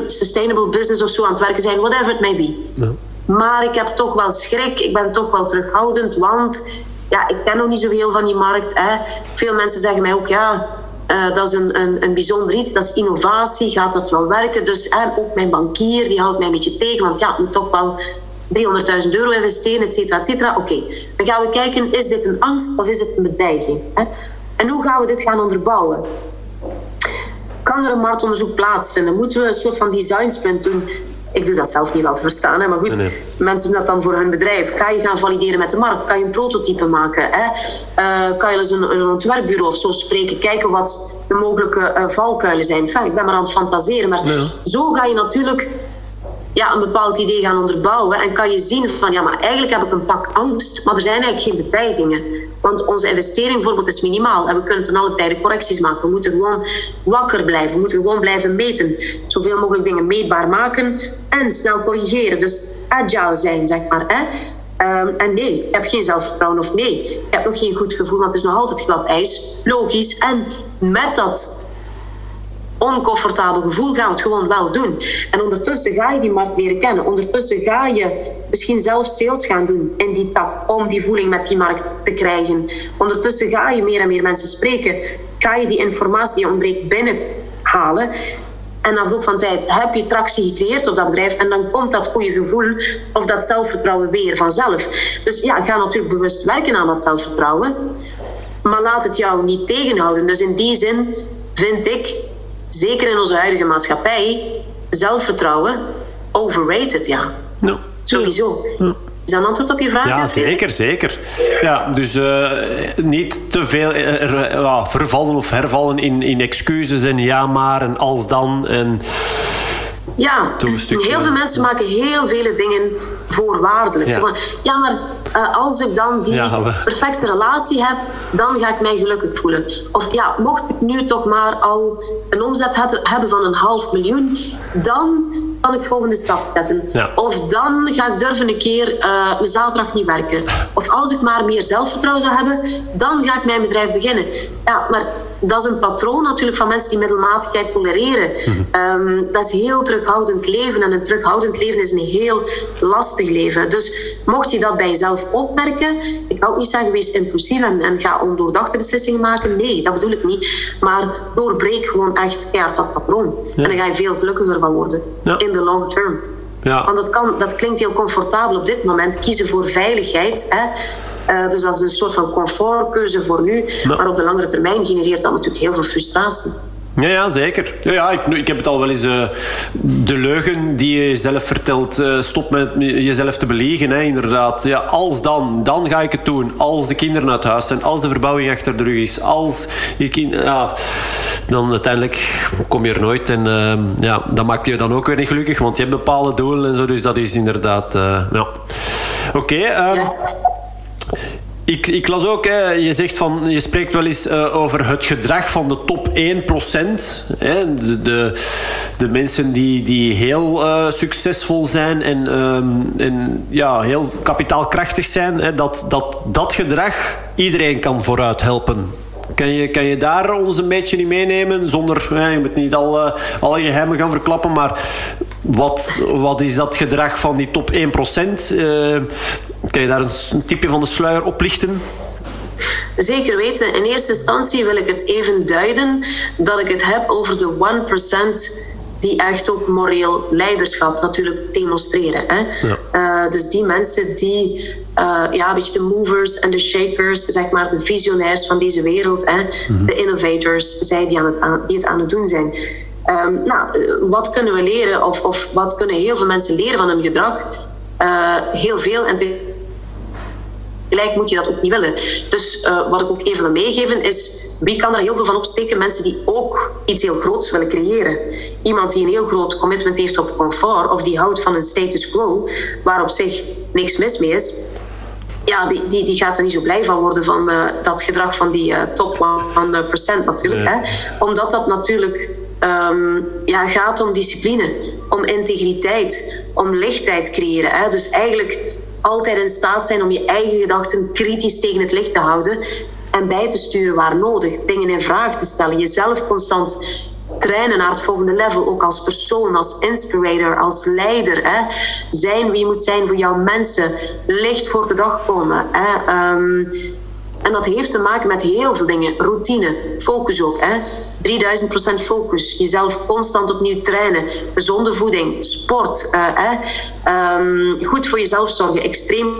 B: sustainable business of zo aan het werken zijn, whatever it may be. Ja. Maar ik heb toch wel schrik, ik ben toch wel terughoudend, want ja, ik ken nog niet zoveel van die markt. Hè. Veel mensen zeggen mij ook, ja, uh, dat is een, een, een bijzonder iets, dat is innovatie, gaat dat wel werken? Dus ook mijn bankier, die houdt mij een beetje tegen, want ja, ik moet toch wel 300.000 euro investeren, et cetera, et cetera. Oké, dan gaan we kijken, is dit een angst of is het een bedreiging? Hè? En hoe gaan we dit gaan onderbouwen? Kan er een marktonderzoek plaatsvinden? Moeten we een soort van designsprint doen? Ik doe dat zelf niet wel te verstaan, hè, maar goed, mensen doen dat dan voor hun bedrijf. Ga je gaan valideren met de markt? Kan je een prototype maken? Hè? Uh, kan je eens een, een, ontwerpbureau of zo spreken? Kijken wat de mogelijke uh, valkuilen zijn. Enfin, ik ben maar aan het fantaseren, maar zo ga je natuurlijk ja, een bepaald idee gaan onderbouwen. En kan je zien van, ja, maar eigenlijk heb ik een pak angst, maar er zijn eigenlijk geen bedreigingen. Want onze investering bijvoorbeeld is minimaal en we kunnen ten alle tijde correcties maken. We moeten gewoon wakker blijven, we moeten gewoon blijven meten. Zoveel mogelijk dingen meetbaar maken en snel corrigeren. Dus agile zijn, zeg maar. Hè? Um, en nee, ik heb geen zelfvertrouwen of nee, ik heb nog geen goed gevoel, want het is nog altijd glad ijs. Logisch. En met dat oncomfortabel gevoel gaan we het gewoon wel doen. En ondertussen ga je die markt leren kennen. Ondertussen ga je misschien zelf sales gaan doen in die tak om die voeling met die markt te krijgen. Ondertussen ga je meer en meer mensen spreken. Ga je die informatie die ontbreekt binnenhalen. En na verloop van tijd heb je tractie gecreëerd op dat bedrijf. En dan komt dat goede gevoel of dat zelfvertrouwen weer vanzelf. Dus ja, ga natuurlijk bewust werken aan dat zelfvertrouwen. Maar laat het jou niet tegenhouden. Dus in die zin vind ik zeker in onze huidige maatschappij, zelfvertrouwen overrated, ja. No. Sowieso. Is dat een antwoord op je vraag?
A: Ja, zeker, zeker. Ja, dus uh, niet te veel uh, vervallen of hervallen in, in excuses en ja maar en als dan. En
B: ja, heel veel mensen maken heel vele dingen voorwaardelijk. Ja, van, ja maar uh, als ik dan die perfecte relatie heb, dan ga ik mij gelukkig voelen. Of ja, mocht ik nu toch maar al een omzet hebben van een half miljoen, dan kan ik volgende stap zetten. Of dan ga ik durven een keer uh, een zaterdag niet werken. Of als ik maar meer zelfvertrouwen zou hebben, dan ga ik mijn bedrijf beginnen. Ja, maar dat is een patroon natuurlijk van mensen die middelmatigheid tolereren. Mhm. Ehm, dat is heel terughoudend leven. En een terughoudend leven is een heel lastig leven. Dus mocht je dat bij jezelf opmerken, ik kan ook niet zeggen wees impulsief en, en ga ondoordachte beslissingen maken. Nee, dat bedoel ik niet. Maar doorbreek gewoon echt keihard dat patroon. En dan ga je veel gelukkiger van worden. In de long term. Ja. Want dat, kan, dat klinkt heel comfortabel op dit moment. Kiezen voor veiligheid. Hè. Uh, dus dat is een soort van comfortkeuze voor nu. Maar op de langere termijn genereert dat natuurlijk heel veel frustratie.
A: Ja, ja zeker. Ja, ja ik, ik heb het al wel eens... Uh, de leugen die je jezelf vertelt... Uh, stop met jezelf te beliegen, hè, inderdaad. Ja, als dan, dan ga ik het doen. Als de kinderen uit huis zijn. Als de verbouwing achter de rug is. Als je kind... Ja, dan uiteindelijk kom je er nooit. En uh, ja, dat maakt je dan ook weer niet gelukkig. Want je hebt bepaalde doelen en zo. Dus dat is inderdaad... ja. Oké. Ehm, ik, ik las ook, hè, je zegt van, je spreekt wel eens uh, over het gedrag van de top 1%. Hè, de, de, mensen die, die heel uh, succesvol zijn en, um, en ja, heel kapitaalkrachtig zijn, hè, dat, dat dat gedrag iedereen kan vooruit helpen. Kan je, kan je daar ons een beetje in meenemen? Zonder, hè, je moet niet al, uh, alle geheimen gaan verklappen, maar wat, wat is dat gedrag van die top 1%? Uh, kan je daar een tipje van de sluier oplichten?
B: Zeker weten. In eerste instantie wil ik het even duiden dat ik het heb over de 1% die echt ook moreel leiderschap natuurlijk demonstreren. Hè? Ja. Uh, dus die mensen die, uh, ja, een beetje de movers en de shakers, zeg maar de visionairs van deze wereld, hè? Mm-hmm. de innovators, zij die, aan het aan, die het aan het doen zijn. Um, nou, uh, wat kunnen we leren of, of wat kunnen heel veel mensen leren van hun gedrag? heel veel en Gelijk moet je dat ook niet willen. Dus uh, wat ik ook even wil meegeven is, wie kan er heel veel van opsteken? Mensen die ook iets heel groots willen creëren. Iemand die een heel groot commitment heeft op comfort of die houdt van een status quo, waar op zich niks mis mee is, ja, die, die, die gaat er niet zo blij van worden van uh, dat gedrag van die uh, top 100% natuurlijk. Hè? Omdat dat natuurlijk um, ja, gaat om discipline, om integriteit, om lichtheid creëren. Hè? Dus eigenlijk altijd in staat zijn om je eigen gedachten kritisch tegen het licht te houden. en bij te sturen waar nodig. Dingen in vraag te stellen, jezelf constant trainen naar het volgende level, ook als persoon, als inspirator, als leider. Hè. Zijn wie je moet zijn voor jouw mensen, licht voor de dag komen. Hè. Ehm, en dat heeft te maken met heel veel dingen. Routine, focus ook. Hè. 3000% focus. Jezelf constant opnieuw trainen. Gezonde voeding, sport. Uh, hè. Um, goed voor jezelf zorgen. Extreem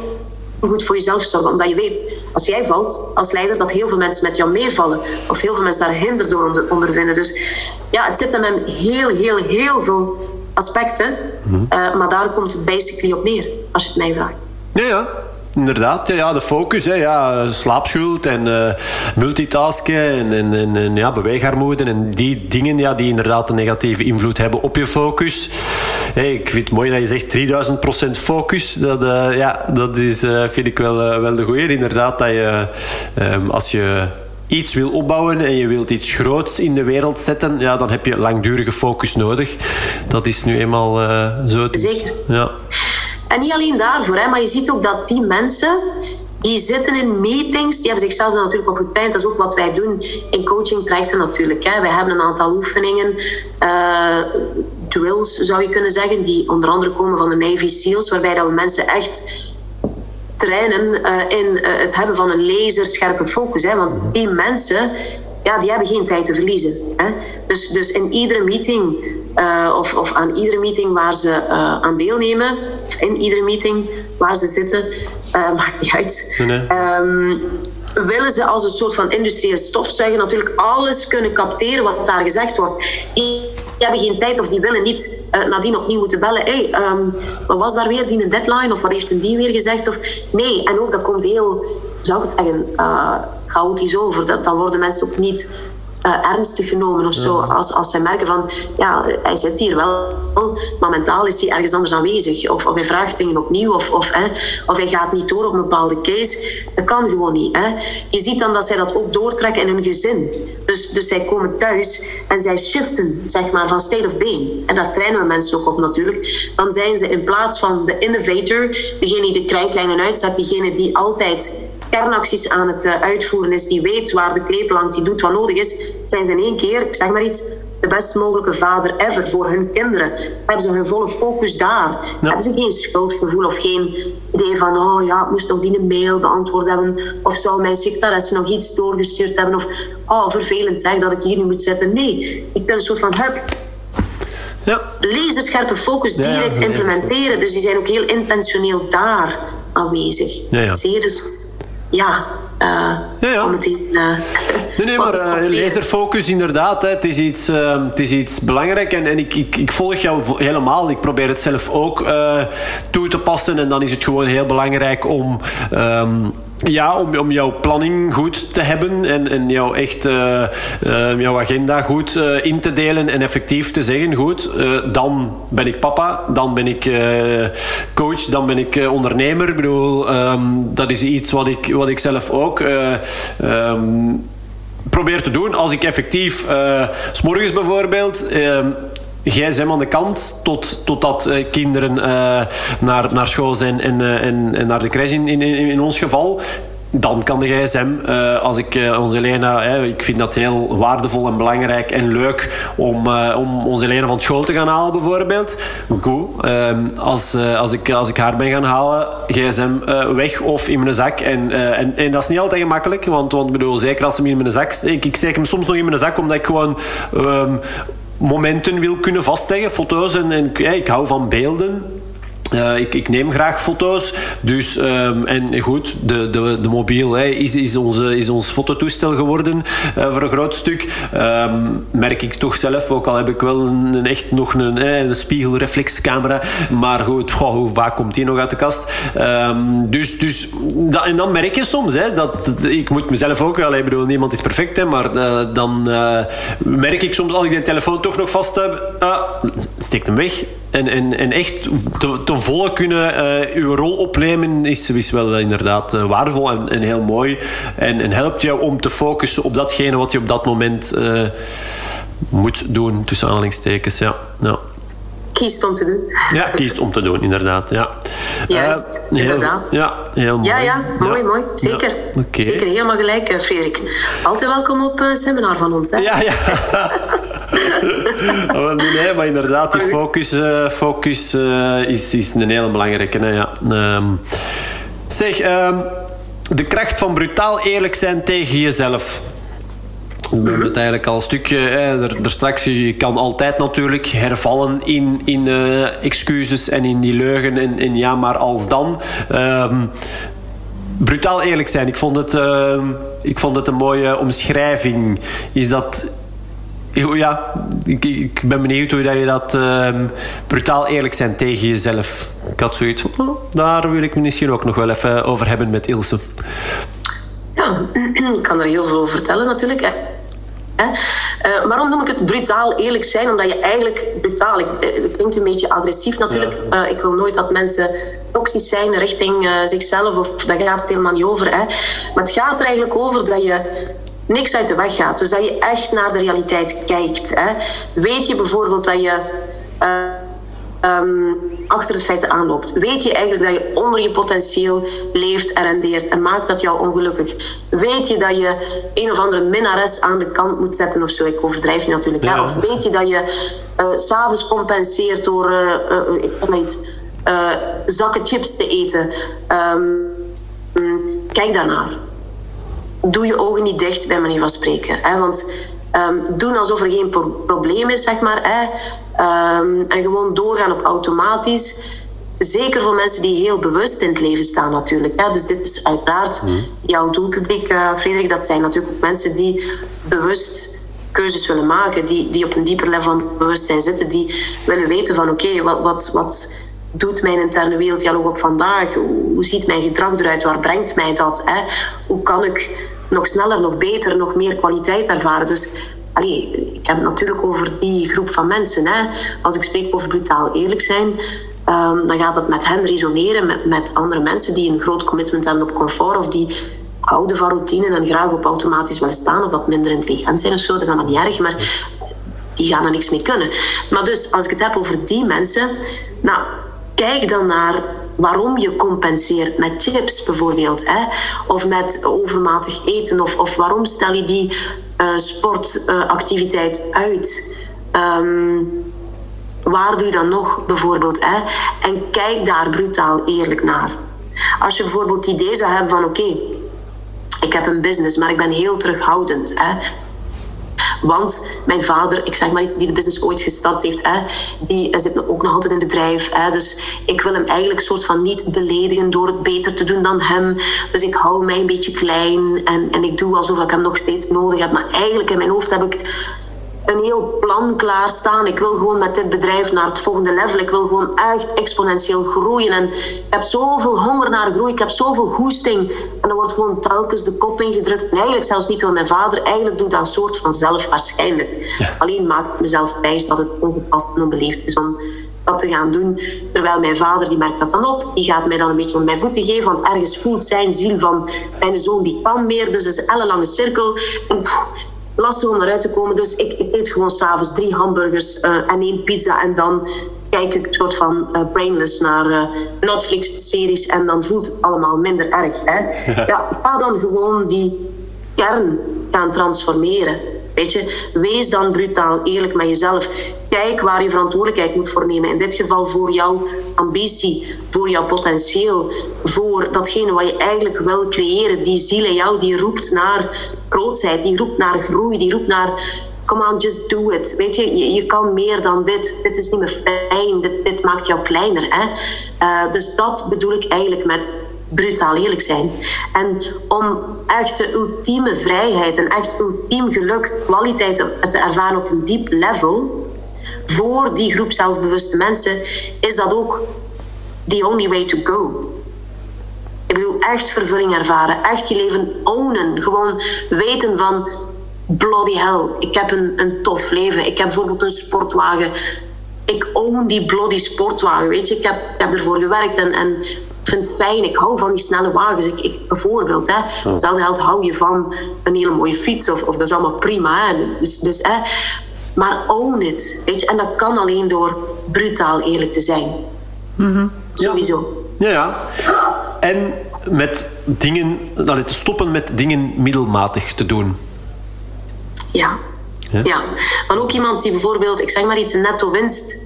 B: goed voor jezelf zorgen. Omdat je weet, als jij valt als leider, dat heel veel mensen met jou meevallen. Of heel veel mensen daar hinder door ondervinden. Dus ja, het zit hem heel, heel, heel veel aspecten. Mm uh, maar daar komt het basically op neer, als je het mij vraagt.
A: Ja, ja. Inderdaad, ja, de focus, hè, ja, slaapschuld en uh, multitasken en, en, en, ja, beweegarmoede en die dingen ja, die inderdaad een negatieve invloed hebben op je focus. Hey, ik vind het mooi dat je zegt 3000% focus. Dat, uh, ja, dat is, uh, vind ik wel, wel de goeie. Inderdaad, dat je um, als je iets wil opbouwen en je wilt iets groots in de wereld zetten, ja, dan heb je langdurige focus nodig. Dat is nu eenmaal zo.
B: Zeker.
A: Ja.
B: En niet alleen daarvoor, hè, maar je ziet ook dat die mensen die zitten in meetings, die hebben zichzelf natuurlijk op getraind. Dat is ook wat wij doen in coaching trajecten natuurlijk. Hè. Wij hebben een aantal oefeningen, uh, drills zou je kunnen zeggen, die onder andere komen van de Navy SEALs, waarbij dat we mensen echt trainen uh, in uh, het hebben van een laserscherpe focus. Hè. Want die mensen, ja, die hebben geen tijd te verliezen. Hè. Dus, dus in iedere meeting uh, of, of aan iedere meeting waar ze uh, aan deelnemen, in iedere meeting waar ze zitten, uh, maakt niet uit. Nee. Um, willen ze als een soort van industriële stofzuiger natuurlijk alles kunnen capteren wat daar gezegd wordt. Die hebben geen tijd of die willen niet nadien opnieuw moeten bellen. Hey, um, wat was daar weer die een deadline of wat heeft een die weer gezegd? Of, nee, en ook dat komt heel, zou ik zeggen, chaotisch over. Dat, dan worden mensen ook niet uh, ernstig genomen of zo. Als, als zij merken van, ja, hij zit hier wel, maar mentaal is hij ergens anders aanwezig. Of, of hij vraagt dingen opnieuw, of, of, hè, of hij gaat niet door op een bepaalde case. Dat kan gewoon niet. Hè. Je ziet dan dat zij dat ook doortrekken in hun gezin. Dus, dus zij komen thuis en zij shiften, zeg maar, van state of being. En daar trainen we mensen ook op natuurlijk. Dan zijn ze in plaats van de innovator, degene die de krijtlijnen uitzet, diegene die altijd kernacties aan het eh, uitvoeren is, die weet waar de kleep langt, die doet wat nodig is, zijn ze in één keer, ik zeg maar iets, de best mogelijke vader ever voor hun kinderen. Hebben ze hun volle focus daar. Hebben ze geen schuldgevoel of geen idee van, oh ja, ik moest nog die een mail beantwoord hebben. Of zou mijn secretaresse nog iets doorgestuurd hebben. Of, oh, vervelend zeg dat ik hier nu moet zitten. Nee, ik ben een soort van, hup, ja. laserscherpe focus direct implementeren. Dus die zijn ook heel intentioneel daar aanwezig. Zie je? Dus ja, uh, ja, ja. om het in, uh,
A: Nee, nee, maar uh, laserfocus inderdaad. Hè, het, is iets, het is iets belangrijk en, en ik, ik, ik, volg jou helemaal. Ik probeer het zelf ook toe te passen. En dan is het gewoon heel belangrijk om... Um, ja, om, om jouw planning goed te hebben en, en jouw, echt, uh, uh, jouw agenda goed uh, in te delen en effectief te zeggen: goed, dan ben ik papa, dan ben ik coach, dan ben ik ondernemer. Ik bedoel, um, dat is iets wat ik, wat ik zelf ook. Um, probeer te doen als ik effectief, uh, s morgens bijvoorbeeld, uh, gsm aan de kant tot, totdat uh, kinderen uh, naar, naar school zijn en, uh, en, en naar de crash in, in, in ons geval dan kan de gsm, als ik onze Elena, hè, ik vind dat heel waardevol en belangrijk en leuk om, om onze Elena van school te gaan halen bijvoorbeeld. Goed, als, als, ik, als ik haar ben gaan halen, gsm weg of in mijn zak. En, en, en dat is niet altijd gemakkelijk, want, want bedoel, zeker als hem in mijn zak ik, ik steek hem soms nog in mijn zak omdat ik gewoon um, momenten wil kunnen vastleggen, foto's en, en ja, ik hou van beelden. Uh, ik, ik, neem graag foto's. Dus, um, en goed, de, de, de mobiel is, is, onze, is ons fototoestel geworden uh, voor een groot stuk. Um, merk ik toch zelf, ook al heb ik wel een, echt nog een, een spiegelreflexcamera. Maar goed, hoe vaak komt die nog uit de kast? Um, dus, dus en dan merk je soms, dat, ik moet mezelf ook wel, ik bedoel, niemand is perfect, maar uh, dan merk ik soms als ik de telefoon toch nog vast heb, ah, steek hem weg. En, en, en echt te, te volle kunnen uh, uw rol opnemen is, is wel inderdaad uh, waardevol en, heel mooi. En, en helpt jou om te focussen op datgene wat je op dat moment moet doen, tussen aanhalingstekens. Ja. ja.
B: Kiest om te doen.
A: Ja, kiest om te doen, inderdaad. Ja.
B: Juist, uh, inderdaad.
A: ja, heel mooi.
B: Ja, ja, mooi, mooi. Zeker. Ja, okay. Zeker, helemaal gelijk, uh, Frederik. Altijd welkom op een seminar van ons. Hè?
A: Ja, ja. nee, maar inderdaad, die focus, uh, focus is, is een hele belangrijke. Hè, ja. Um, zeg, um, de kracht van brutaal eerlijk zijn tegen jezelf. Hebben het eigenlijk al een stukje. Hè, er, er, straks, je kan altijd natuurlijk hervallen in, in uh, excuses en in die leugen. En, en ja, maar als dan. Um, brutaal eerlijk zijn. Ik vond het, uh, ik vond het een mooie omschrijving. Is dat. Ja, ik, ik ben benieuwd hoe je dat uh, brutaal eerlijk zijn tegen jezelf. Ik had zoiets van, oh, daar wil ik misschien ook nog wel even over hebben met Ilse.
B: Ik kan er heel veel over vertellen natuurlijk. Uh, waarom noem ik het brutaal eerlijk zijn? Omdat je eigenlijk brutaal, ik, eh, het klinkt een beetje agressief natuurlijk. Ja. Uh, ik wil nooit dat mensen toxisch zijn richting uh, zichzelf, of daar gaat het helemaal niet over. Hè. Maar het gaat er eigenlijk over dat je niks uit de weg gaat. Dus dat je echt naar de realiteit kijkt. Hè. Weet je bijvoorbeeld dat je um, achter de feiten aanloopt. Weet je eigenlijk dat je onder je potentieel leeft en rendeert en maakt dat jou ongelukkig? Weet je dat je een of andere minnares aan de kant moet zetten of zo? Ik overdrijf je natuurlijk. Ja. Of weet je dat je uh, s'avonds compenseert door uh, uh, ik weet niet, zakken chips te eten? Um, kijk daarnaar. Doe je ogen niet dicht, bij manier van spreken. Hè? Want Um, doen alsof er geen pro probleem is, zeg maar. Hè. Um, en gewoon doorgaan op automatisch. Zeker voor mensen die heel bewust in het leven staan, natuurlijk. Hè. Dus dit is uiteraard mm. jouw doelpubliek, uh, Frederik. Dat zijn natuurlijk ook mensen die bewust keuzes willen maken, die, die op een dieper level van bewustzijn zitten, die willen weten van oké, okay, wat, wat, wat doet mijn interne werelddialoog op vandaag? Hoe, hoe ziet mijn gedrag eruit? Waar brengt mij dat? Hè? Hoe kan ik nog sneller, nog beter, nog meer kwaliteit ervaren. Dus allee, ik heb het natuurlijk over die groep van mensen. Hè. Als ik spreek over brutaal eerlijk zijn, um, dan gaat dat met hen resoneren, met, met andere mensen die een groot commitment hebben op comfort of die houden van routine en graag op automatisch willen staan of wat minder intelligent zijn of zo. Dat is allemaal niet erg, maar die gaan er niks mee kunnen. Maar dus als ik het heb over die mensen, nou, kijk dan naar waarom je compenseert met chips bijvoorbeeld. Hè? Of met overmatig eten. Of, of waarom stel je die uh, sportactiviteit uit. Um, waar doe je dan nog bijvoorbeeld? Hè? En kijk daar brutaal eerlijk naar. Als je bijvoorbeeld het idee zou hebben van oké, ik heb een business, maar ik ben heel terughoudend. Hè? Want mijn vader, ik zeg maar iets, die de business ooit gestart heeft, hè, die zit ook nog altijd in bedrijf. Hè, dus ik wil hem eigenlijk soort van niet beledigen door het beter te doen dan hem. Dus ik hou mij een beetje klein en, en ik doe alsof ik hem nog steeds nodig heb. Maar eigenlijk in mijn hoofd heb ik een heel plan klaarstaan. Ik wil gewoon met dit bedrijf naar het volgende level. Ik wil gewoon echt exponentieel groeien. En ik heb zoveel honger naar groei. Ik heb zoveel goesting. En dan wordt gewoon telkens de kop ingedrukt. En eigenlijk zelfs niet door mijn vader. Eigenlijk doe ik dat een soort van zelf waarschijnlijk. Alleen maak ik mezelf wijs dat het ongepast en onbeleefd is om dat te gaan doen. Terwijl mijn vader, die merkt dat dan op. Die gaat mij dan een beetje onder mijn voeten geven. Want ergens voelt zijn ziel van... Mijn zoon die kan meer. Dus het is een lange cirkel. En lastig om eruit te komen. Dus ik, ik eet gewoon s'avonds drie hamburgers uh, en één pizza. En dan kijk ik een soort van uh, brainless naar uh, Netflix-series. En dan voelt het allemaal minder erg. Hè? ja, ga dan gewoon die kern gaan transformeren. Weet je, wees dan brutaal eerlijk met jezelf. Kijk waar je verantwoordelijkheid moet voor nemen. In dit geval voor jouw ambitie, voor jouw potentieel, voor datgene wat je eigenlijk wil creëren. Die ziel in jou die roept naar grootheid, die roept naar groei, die roept naar come on, just do it. Weet je, je, je, kan meer dan dit. Dit is niet meer fijn. Dit, maakt jou kleiner. Hè? Uh, dus dat bedoel ik eigenlijk met brutaal eerlijk zijn. En om echt de ultieme vrijheid en echt ultiem geluk, kwaliteit te ervaren op een diep level, voor die groep zelfbewuste mensen, is dat ook the only way to go. Ik bedoel, echt vervulling ervaren, echt je leven ownen. Gewoon weten van, bloody hell, ik heb een, een tof leven. Ik heb bijvoorbeeld een sportwagen. Ik own die bloody sportwagen, weet je. Ik heb, ik heb ervoor gewerkt en, en vind het fijn. Ik hou van die snelle wagens. Ik, ik, bijvoorbeeld, hè. Hetzelfde geld hou je van een hele mooie fiets. Of, of dat is allemaal prima. Hè. Dus, dus, hè. Maar own it. Weet je? En dat kan alleen door brutaal eerlijk te zijn.
A: Mhm.
B: Sowieso.
A: Ja, ja. En met dingen, allee, te stoppen met dingen middelmatig te doen.
B: Ja. ja. ja. Maar ook iemand die bijvoorbeeld, ik zeg maar iets, een netto winst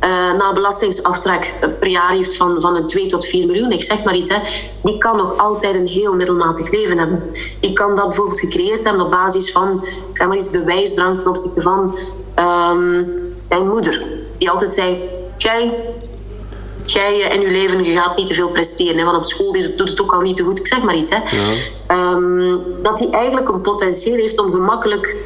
B: uh, na belastingsaftrek per jaar heeft van, van een 2 tot 4 miljoen, ik zeg maar iets, hè, die kan nog altijd een heel middelmatig leven hebben. Die kan dat bijvoorbeeld gecreëerd hebben op basis van, ik zeg maar iets, bewijsdrang ten opzichte van um, zijn moeder. Die altijd zei, jij jij in je leven je gaat niet te veel presteren. Hè, want op school doet het ook al niet te goed. Ik zeg maar iets. Hè. Ja. Um, dat hij eigenlijk een potentieel heeft om gemakkelijk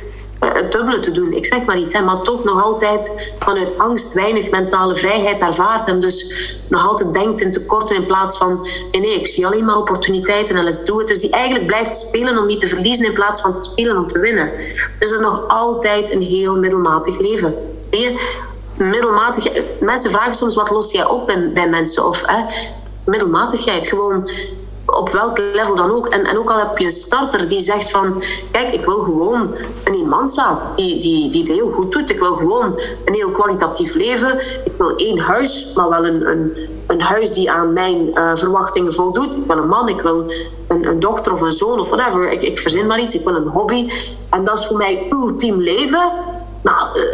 B: uh, het dubbele te doen. Ik zeg maar iets. Hè, maar toch nog altijd vanuit angst weinig mentale vrijheid ervaart. En dus nog altijd denkt in tekorten in plaats van... Nee, nee, ik zie alleen maar opportuniteiten en let's do it. Dus die eigenlijk blijft spelen om niet te verliezen in plaats van te spelen om te winnen. Dus dat is nog altijd een heel middelmatig leven. Middelmatig. Mensen vragen soms wat los jij op bij, mensen of hè, middelmatigheid. Gewoon op welk level dan ook. En, en ook al heb je een starter die zegt van... Kijk, ik wil gewoon een imansa die, die, die het heel goed doet. Ik wil gewoon een heel kwalitatief leven. Ik wil één huis, maar wel een, een, een huis die aan mijn uh, verwachtingen voldoet. Ik wil een man, ik wil een, een dochter of een zoon of whatever. Ik, ik verzin maar iets, ik wil een hobby. En dat is voor mij ultiem leven. Nou... Uh,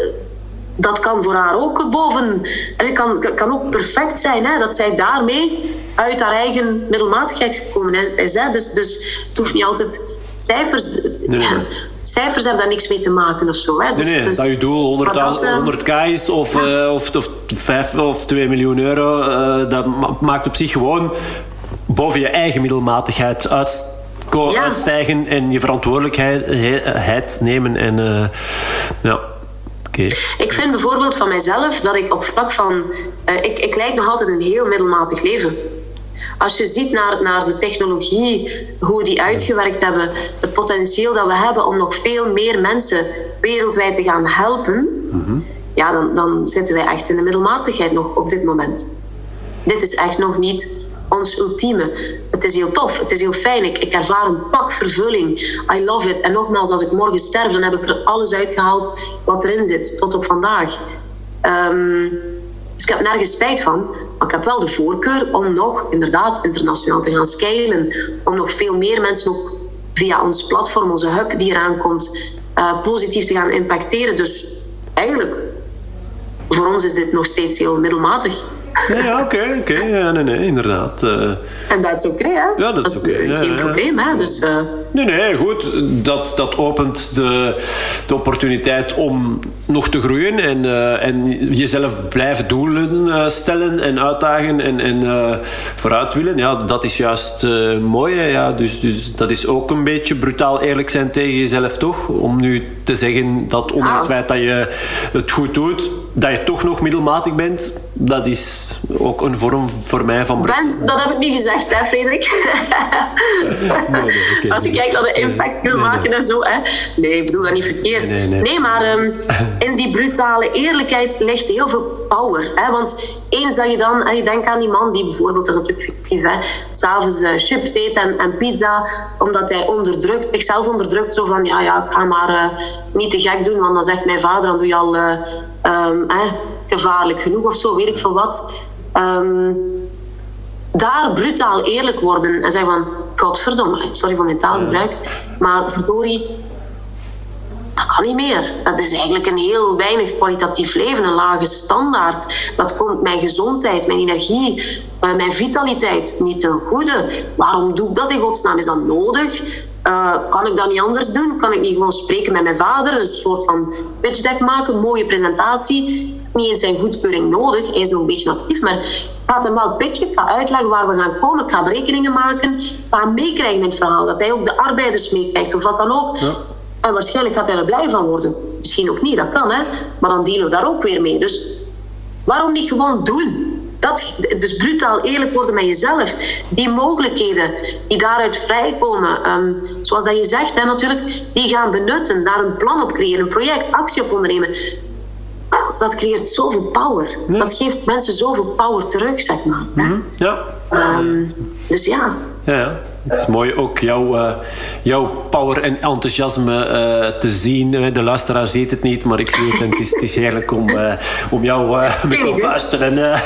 B: dat kan voor haar ook boven. Het kan, kan ook perfect zijn hè, dat zij daarmee uit haar eigen middelmatigheid gekomen is. is hè. Dus, dus het hoeft niet altijd cijfers. Nee, nee. cijfers hebben daar niks mee te maken of zo. Hè.
A: Dus, nee, dus, dat je doel 100, dat, 100k eh, is of, ja. uh, of, of 5 of 2 miljoen euro, uh, dat maakt op zich gewoon boven je eigen middelmatigheid uit, ja. uitstijgen en je verantwoordelijkheid nemen. En, uh, ja.
B: Ik vind bijvoorbeeld van mijzelf dat ik op vlak van. Uh, ik, ik leid nog altijd een heel middelmatig leven. Als je ziet naar, naar de technologie, hoe die uitgewerkt hebben, het potentieel dat we hebben om nog veel meer mensen wereldwijd te gaan helpen, mhm. ja, dan, dan zitten wij echt in de middelmatigheid nog op dit moment. Dit is echt nog niet ons ultieme. Het is heel tof, het is heel fijn. Ik, ik ervaar een pak vervulling. I love it. En nogmaals, als ik morgen sterf, dan heb ik er alles uitgehaald wat erin zit, tot op vandaag. Um, dus ik heb nergens spijt van. Maar ik heb wel de voorkeur om nog inderdaad internationaal te gaan scalen. Om nog veel meer mensen ook via ons platform, onze hub die eraan komt, uh, positief te gaan impacteren. Dus eigenlijk, voor ons is dit nog steeds heel middelmatig.
A: Ja, oké, oké. Ja, nee, nee, inderdaad. Uh,
B: en dat is oké, okay, hè?
A: Ja, dat is oké.
B: Geen probleem, hè? Dus, uh...
A: Nee, nee, goed. Dat, dat opent de, de opportuniteit om nog te groeien en, uh, en jezelf blijven doelen stellen en uitdagen en, en vooruit willen. Ja, dat is juist mooi. Hè? Ja, dus, dus dat is ook een beetje brutaal eerlijk zijn tegen jezelf, toch? Om nu te zeggen dat ondanks het feit dat je het goed doet, dat je toch nog middelmatig bent, dat is ook een vorm voor mij van...
B: Bent, dat heb ik niet gezegd, hè, Frederik? nee, nee, Als je kijkt naar de impact wil maken en zo. Hè. Nee, ik bedoel dat niet verkeerd. Nee, maar um, in die brutale eerlijkheid ligt heel veel power. Hè. Want eens dat je dan... Je denkt aan die man die bijvoorbeeld, dat is natuurlijk fictief, hè, s'avonds uh, chips eet en, en, pizza, omdat hij onderdrukt, zichzelf onderdrukt. Zo van, ja, ja, ik ga maar uh, niet te gek doen, want dan zegt mijn vader, dan doe je al... Uh, um, gevaarlijk genoeg of zo, weet ik veel wat. Um, daar brutaal eerlijk worden en zeggen van, godverdomme, sorry voor mijn taalgebruik, maar verdorie, dat kan niet meer. Dat is eigenlijk een heel weinig kwalitatief leven, een lage standaard. Dat komt mijn gezondheid, mijn energie, eh, mijn vitaliteit niet ten goede. Waarom doe ik dat in godsnaam? Is dat nodig? Uh, kan ik dat niet anders doen? Kan ik niet gewoon spreken met mijn vader? Een soort van pitch deck maken, mooie presentatie niet eens zijn goedkeuring nodig. Hij is nog een beetje actief, maar ik ga hem wel pitchen. Ik ga uitleggen waar we gaan komen. Ik ga berekeningen maken. Ik ga hem meekrijgen in het verhaal. Dat hij ook de arbeiders meekrijgt of wat dan ook. Ja. En waarschijnlijk gaat hij er blij van worden. Misschien ook niet, dat kan, hè. Maar dan dealen we daar ook weer mee. Dus waarom niet gewoon doen? Dat, dus brutaal eerlijk worden met jezelf. Die mogelijkheden die daaruit vrijkomen, um, zoals dat je zegt, hè, natuurlijk, die gaan benutten, daar een plan op creëren, een project, actie op ondernemen dat creëert zoveel power. Dat geeft mensen zoveel power terug, zeg maar.
A: Mm Ja.
B: Um, dus ja.
A: Ja, het is mooi ook jouw, uh, jouw power en enthousiasme uh, te zien. De luisteraar ziet het niet, maar ik zie het en het is, het is heerlijk om, uh, om jou met te luisteren. ja.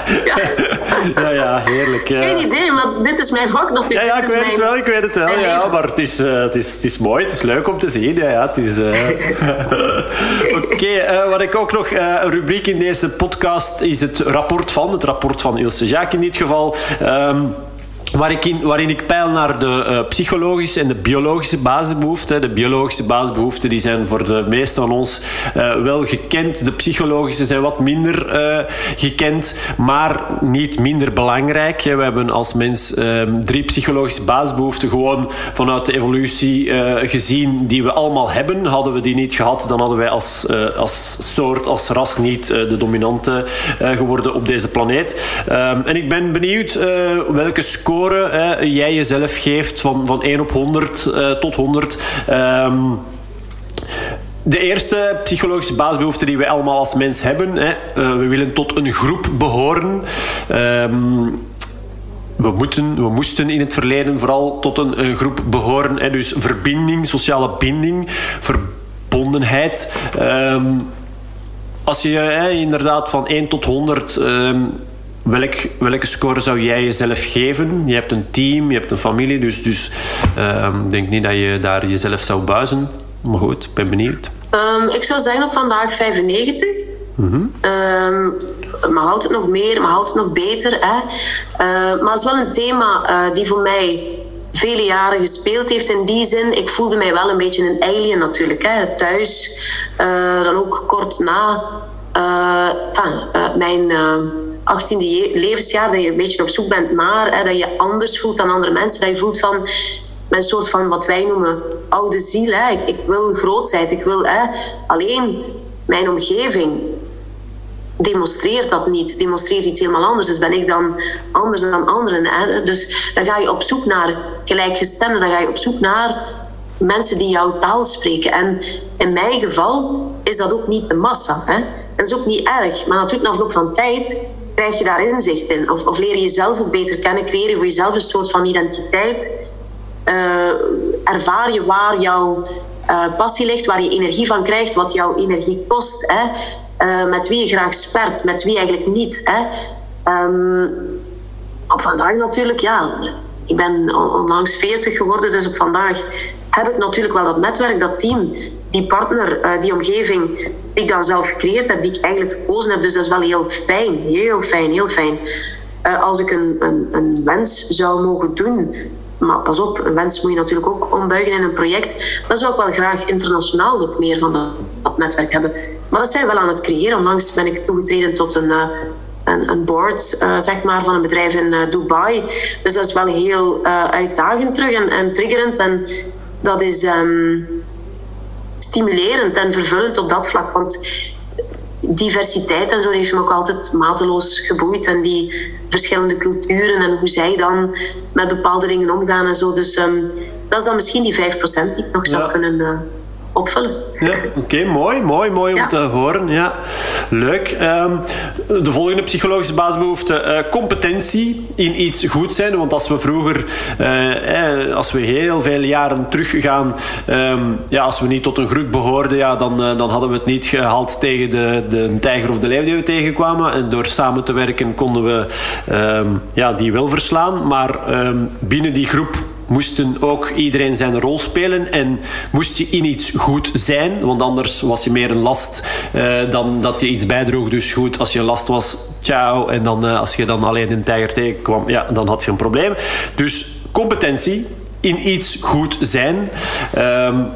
A: ja, ja, heerlijk.
B: Geen idee, want dit is mijn vak natuurlijk.
A: Ja, ja ik weet het wel, ik weet het wel. Ja, maar het is, het, is, het is mooi, het is leuk om te zien. Ja, ja, het is... Oké, okay, wat ik ook nog... een rubriek in deze podcast is het rapport van. Het rapport van Ilse Jaak in dit geval. Um, Waarin ik peil naar de uh, psychologische en de biologische basisbehoeften. De biologische basisbehoeften die zijn voor de meesten van ons uh, wel gekend. De psychologische zijn wat minder uh, gekend, maar niet minder belangrijk. We hebben als mens ehm, drie psychologische basisbehoeften gewoon vanuit de evolutie gezien die we allemaal hebben. Hadden we die niet gehad, dan hadden wij als, als soort, als ras niet de dominante geworden op deze planeet. Um, en ik ben benieuwd welke score jij jezelf geeft van, van 1 op 100 uh, tot 100. Um, de eerste psychologische basisbehoefte die we allemaal als mens hebben. Hè, uh, we willen tot een groep behoren. Um, we, moeten, we moesten in het verleden vooral tot een, groep behoren. Hè, dus verbinding, sociale binding, verbondenheid. Um, als je hè, inderdaad van 1 tot 100 um, Welk, welke score zou jij jezelf geven? Je hebt een team, je hebt een familie, dus, dus uh, ik denk niet dat je daar jezelf zou buizen. Maar goed, ik ben benieuwd.
B: Um, ik zou zijn op vandaag 95. Mm -hmm. um, maar houdt het nog meer, maar houdt het nog beter. Hè? Uh, maar het is wel een thema uh, die voor mij vele jaren gespeeld heeft. In die zin, ik voelde mij wel een beetje een alien natuurlijk. Hè? Thuis, uh, dan ook kort na mijn 18e levensjaar, dat je een beetje op zoek bent naar, hè, dat je anders voelt dan andere mensen, dat je voelt van een soort van wat wij noemen oude ziel. Hè. Ik, ik wil grootheid, ik wil hè, alleen mijn omgeving demonstreert dat niet, demonstreert iets helemaal anders. Dus ben ik dan anders dan anderen. Dus dan ga je op zoek naar gelijkgestemden, dan ga je op zoek naar mensen die jouw taal spreken. En in mijn geval is dat ook niet de massa. Hè? Dat is ook niet erg, maar natuurlijk na verloop van tijd krijg je daar inzicht in? Of, of leer je jezelf ook beter kennen, creëer je voor jezelf een soort van identiteit? Uh, ervaar je waar jouw uh, passie ligt, waar je energie van krijgt, wat jouw energie kost, hè? Uh, met wie je graag spert, met wie eigenlijk niet. Hè? Um, op vandaag natuurlijk, ja, ik ben onlangs 40 geworden, dus op vandaag heb ik natuurlijk wel dat netwerk, dat team, die partner, uh, die omgeving die ik dan zelf gecreëerd heb, die ik eigenlijk gekozen heb. Dus dat is wel heel fijn, heel fijn, heel fijn. Uh, als ik een, een, een, wens zou mogen doen, maar pas op, een wens moet je natuurlijk ook ombuigen in een project, dan zou ik wel graag internationaal nog meer van dat, netwerk hebben. Maar dat zijn we wel aan het creëren. Onlangs ben ik toegetreden tot een, uh, een, een, board zeg maar, van een bedrijf in Dubai. Dus dat is wel heel uitdagend terug en, en triggerend. En dat is um, stimulerend en vervullend op dat vlak. Want diversiteit en zo heeft me ook altijd mateloos geboeid. En die verschillende culturen en hoe zij dan met bepaalde dingen omgaan en zo. Dus um, dat is dan misschien die 5% die ik nog zou kunnen uh, opvullen.
A: Ja, oké, mooi, mooi, mooi om te horen. Ja. Leuk. Um, de volgende psychologische basisbehoefte, uh, competentie in iets goed zijn. Want als we vroeger, uh, eh, als we heel veel jaren teruggaan, um, ja, als we niet tot een groep behoorden, ja, dan, uh, dan hadden we het niet gehaald tegen de, de tijger of de leeuw die we tegenkwamen. En door samen te werken konden we um, ja, die wel verslaan. Maar binnen die groep moesten ook iedereen zijn rol spelen en moest je in iets goed zijn, want anders was je meer een last uh, dan dat je iets bijdroeg. Dus goed, als je last was, ciao. En dan uh, als je dan alleen een tijger tegenkwam, ja, dan had je een probleem. Dus competentie in iets goed zijn. Um,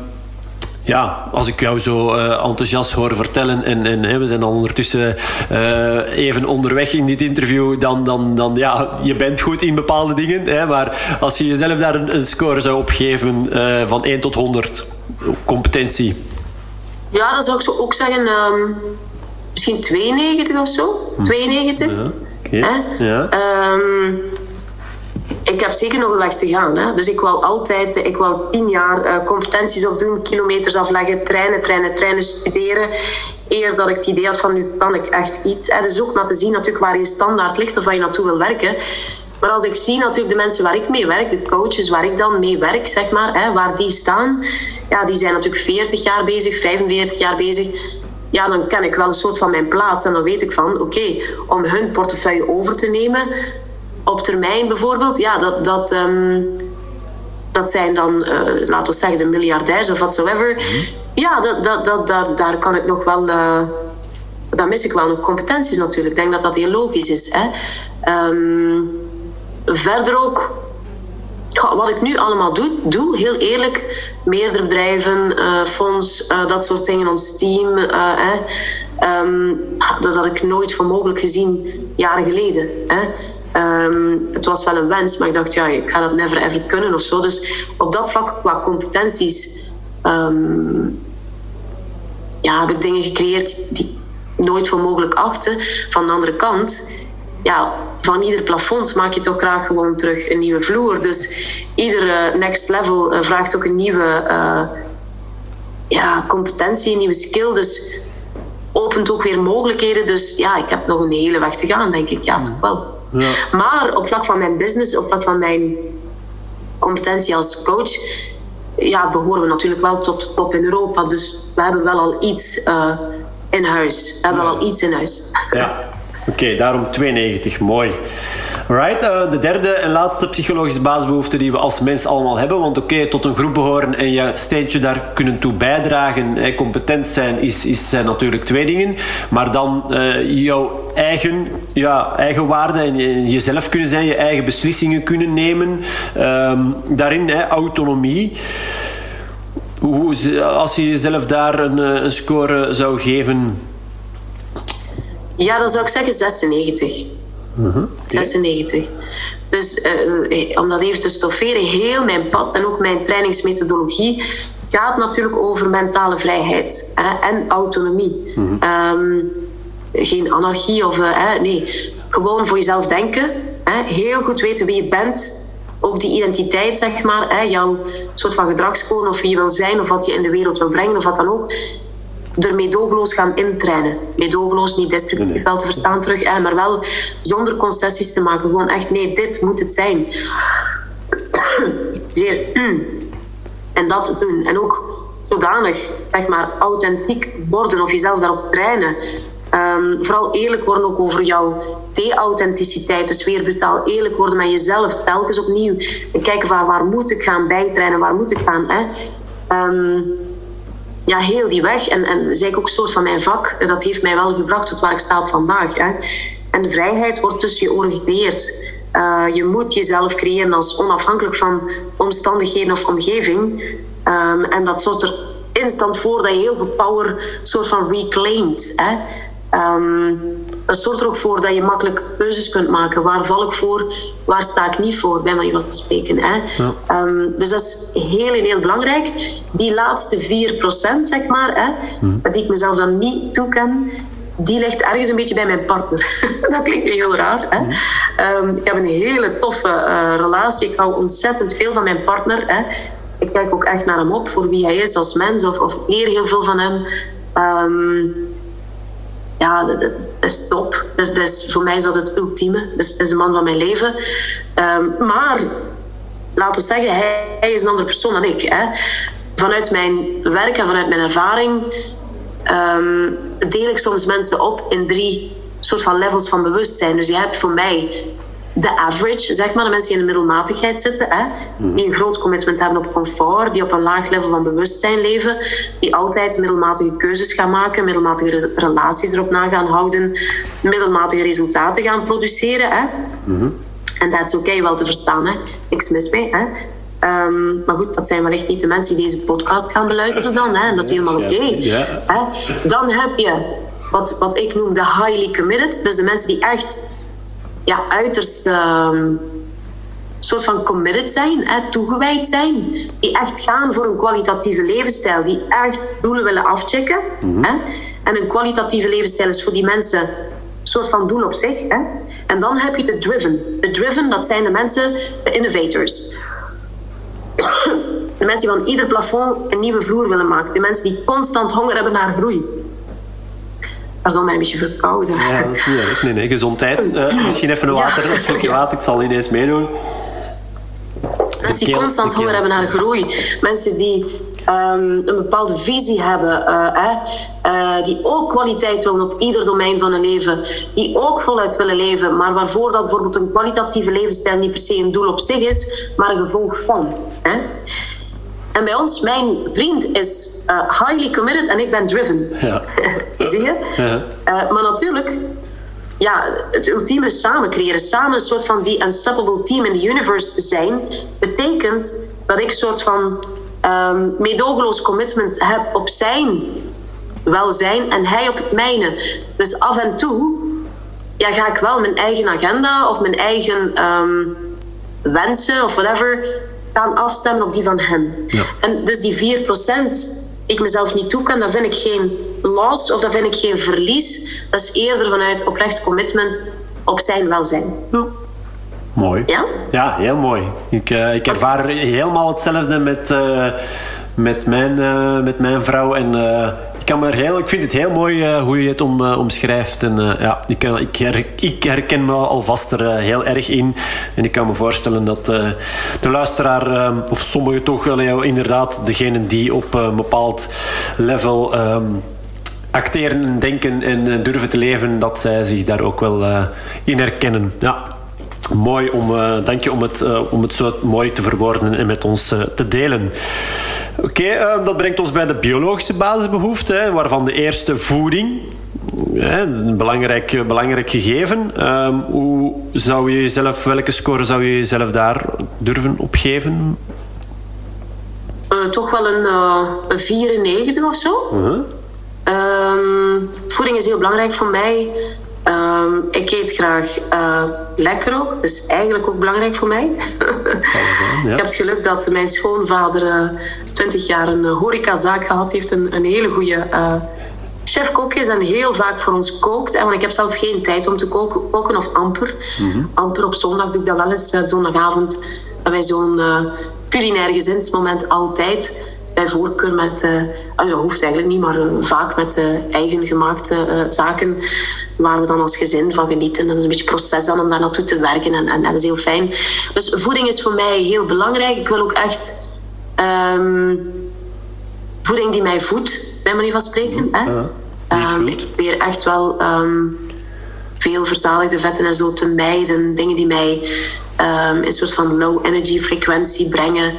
A: ja, als ik jou zo uh, enthousiast hoor vertellen en, en hè, we zijn al ondertussen uh, even onderweg in dit interview, dan, dan, dan ja, je bent goed in bepaalde dingen. Hè, maar als je jezelf daar een, een score zou opgeven uh, van 1 tot 100, competentie.
B: Ja, dan zou ik zo ook zeggen, um, misschien 92 of zo. Hm. 92. Ja, okay. ja. Um, ik heb zeker nog een weg te gaan. Hè. Dus ik wou altijd, ik wou tien jaar uh, competenties opdoen, kilometers afleggen, treinen, treinen, treinen, studeren. Eer dat ik het idee had van nu kan ik echt iets. Hè. Dus ook naar te zien natuurlijk waar je standaard ligt of waar je naartoe wil werken. Maar als ik zie natuurlijk de mensen waar ik mee werk, de coaches waar ik dan mee werk, zeg maar, hè, waar die staan, ja, die zijn natuurlijk 40 jaar bezig, 45 jaar bezig. Ja, dan ken ik wel een soort van mijn plaats en dan weet ik van, oké, om hun portefeuille over te nemen, op termijn bijvoorbeeld, ja, dat, dat, ehm, dat zijn dan, uh, laten we zeggen, de miljardairs of whatsoever. Mm Ja, dat, dat, dat, daar, daar kan ik nog wel, uh, daar mis ik wel nog competenties natuurlijk. Ik denk dat dat heel logisch is. Hè. Um, verder ook, wat ik nu allemaal doe, doe heel eerlijk, meerdere bedrijven, uh, fonds, dat soort dingen, ons team. Um, dat had ik nooit voor mogelijk gezien jaren geleden. Hè. Um, het was wel een wens, maar ik dacht, ja, ik ga dat never ever kunnen of zo. Dus op dat vlak, qua competenties, um, ja, heb ik dingen gecreëerd die nooit voor mogelijk achten. Van de andere kant, ja, van ieder plafond maak je toch graag gewoon terug een nieuwe vloer. Dus iedere next level uh, vraagt ook een nieuwe uh, ja, competentie, een nieuwe skill. Dus opent ook weer mogelijkheden. Dus ja, ik heb nog een hele weg te gaan, denk ik. Ja, toch wel. Ja. Maar op vlak van mijn business, op vlak van mijn competentie als coach, ja, behoren we natuurlijk wel tot top in Europa. Dus we hebben wel al iets uh, in huis. We hebben wel al iets in huis.
A: Ja, oké, daarom 92. Mooi. Right, uh, de derde en laatste psychologische basisbehoefte die we als mens allemaal hebben. Want oké, tot een groep behoren en je steentje daar kunnen toe bijdragen, competent zijn, is, is, zijn natuurlijk twee dingen. Maar dan uh, jouw eigen, ja, eigen waarde en jezelf kunnen zijn, je eigen beslissingen kunnen nemen. Um, daarin autonomie. Hoe, als je jezelf daar een, een score zou geven?
B: Ja, dan zou ik zeggen 96. Uh 96. Dus uh, om dat even te stofferen, heel mijn pad en ook mijn trainingsmethodologie gaat natuurlijk over mentale vrijheid hè, en autonomie. Uh um, geen anarchie of uh, nee, gewoon voor jezelf denken. Hè, heel goed weten wie je bent. Ook die identiteit, zeg maar, hè, jouw soort van gedragscode of wie je wil zijn of wat je in de wereld wil brengen of wat dan ook er meedogenloos gaan intrainen. Meedogenloos, niet destructief wel te verstaan terug, hè, maar wel zonder concessies te maken. Gewoon echt, nee, dit moet het zijn. Zeer, mm. En dat doen. En ook zodanig, zeg maar, authentiek worden of jezelf daarop trainen. Um, vooral eerlijk worden ook over jouw de-authenticiteit. Dus weer brutaal eerlijk worden met jezelf. Telkens opnieuw. En kijken van waar moet ik gaan bijtrainen, waar moet ik gaan. Hè? Um, ja, heel die weg. En, en dat is eigenlijk ook een soort van mijn vak. En dat heeft mij wel gebracht tot waar ik sta op vandaag. Hè. En de vrijheid wordt tussen je oren gecreëerd. Uh, je moet jezelf creëren als onafhankelijk van omstandigheden of omgeving. Um, en dat zorgt er instant voor dat je heel veel power soort van reclaimt. Hè. Um, het zorgt er ook voor dat je makkelijk keuzes kunt maken. Waar val ik voor? Waar sta ik niet voor? Bij manier van spreken. Hè? Ja. Um, dus dat is heel, heel belangrijk. Die laatste 4%, zeg maar, hè, mm. die ik mezelf dan niet toeken, die ligt ergens een beetje bij mijn partner. dat klinkt heel raar. Hè? Mm. Um, ik heb een hele toffe uh, relatie. Ik hou ontzettend veel van mijn partner. Hè? Ik kijk ook echt naar hem op voor wie hij is als mens, of, of leer heel veel van hem. Um, ja, dat, is top. Dus, dus, voor mij is dat het ultieme. Dus dat is de man van mijn leven. Um, maar, laten we zeggen, hij, is een andere persoon dan ik. Hè. Vanuit mijn werk en vanuit mijn ervaring um, deel ik soms mensen op in drie soort van levels van bewustzijn. Dus je hebt voor mij de average, zeg maar, de mensen die in de middelmatigheid zitten, hè, mhm. die een groot commitment hebben op comfort, die op een laag level van bewustzijn leven, die altijd middelmatige keuzes gaan maken, middelmatige relaties erop na gaan houden, middelmatige resultaten gaan produceren. Hè. Mhm. En dat is oké wel te verstaan, hè. niks mis mee. Hè. Um, maar goed, dat zijn wellicht niet de mensen die deze podcast gaan beluisteren dan. Hè. Dat is helemaal oké. Okay, Dan heb je wat, wat ik noem de highly committed. Dus de mensen die echt ja, uiterst um, soort van committed zijn, hè, toegewijd zijn, die echt gaan voor een kwalitatieve levensstijl, die echt doelen willen afchecken. Mhm. hè. En een kwalitatieve levensstijl is voor die mensen een soort van doel op zich. Hè. En dan heb je de driven. De driven, dat zijn de mensen, de innovators. De mensen die van ieder plafond een nieuwe vloer willen maken. De mensen die constant honger hebben naar groei. Pardon, ben een beetje verkouden.
A: Ja, dat is niet erg. Nee, nee, gezondheid. Uh, misschien even een water, een slokje water. Ik zal ineens meedoen.
B: Mensen die constant honger hebben naar groei. Mensen die um, een bepaalde visie hebben. Uh, uh, die ook kwaliteit willen op ieder domein van hun leven. Die ook voluit willen leven. Maar waarvoor dat bijvoorbeeld een kwalitatieve levensstijl niet per se een doel op zich is. Maar een gevolg van. En bij ons, mijn vriend is uh, highly committed en ik ben driven. Ja. Zie je? Ja. Uh, maar natuurlijk, ja, het ultieme samen creëren, samen een soort van die unstoppable team in the universe zijn, betekent dat ik een soort van um, meedogenloos commitment heb op zijn welzijn en hij op het mijne. Dus af en toe ja, ga ik wel mijn eigen agenda of mijn eigen um, wensen of whatever gaan afstemmen op die van hem. Ja. En dus die 4% ik mezelf niet toe kan, dan vind ik geen loss of dan vind ik geen verlies. Dat is eerder vanuit oprecht commitment op zijn welzijn. Ja.
A: Mooi.
B: Ja?
A: Ja, heel mooi. Ik, uh, ik ervaar helemaal hetzelfde met, uh, met, mijn, uh, met mijn vrouw. En kan me heel, ik vind het heel mooi hoe je het om, omschrijft. En ja, ik, ik, her, ik herken me alvast er heel erg in. En ik kan me voorstellen dat de luisteraar, of sommigen toch wel inderdaad, degenen die op een bepaald level. Um, acteren, denken en durven te leven, dat zij zich daar ook wel in herkennen. Ja, Mooi om, uh, dank je om het, uh, om het zo mooi te verwoorden en met ons uh, te delen. Oké, okay, dat brengt ons bij de biologische basisbehoeften, hè, waarvan de eerste voeding. een belangrijk, belangrijk gegeven. Ehm, hoe zou je jezelf, welke score zou je jezelf daar durven opgeven?
B: toch wel een, een 94 of zo. -huh. Um, voeding is heel belangrijk voor mij. Um, ik eet graag uh, lekker ook. Dat is eigenlijk ook belangrijk voor mij. ja. Ik heb het geluk dat mijn schoonvader uh, 20 jaar een uh, horecazaak gehad heeft. Een, een hele goede uh, chef-kok is en heel vaak voor ons kookt. Want ik heb zelf geen tijd om te koken, koken of amper. Mm -hmm. Amper op zondag doe ik dat wel eens. Zondagavond hebben wij zo'n culinair gezinsmoment altijd bij voorkeur met, uh, dat hoeft eigenlijk niet, maar uh, vaak met uh, eigen gemaakte zaken waar we dan als gezin van genieten. Dat is een beetje proces dan om daar naartoe te werken en, en dat is heel fijn. Dus voeding is voor mij heel belangrijk. Ik wil ook echt um, voeding die mij voedt, bij manier van spreken. Hè? Um, ik probeer echt wel um, veel verzadigde vetten en zo te mijden. Dingen die mij um, een soort van low energy frequentie brengen.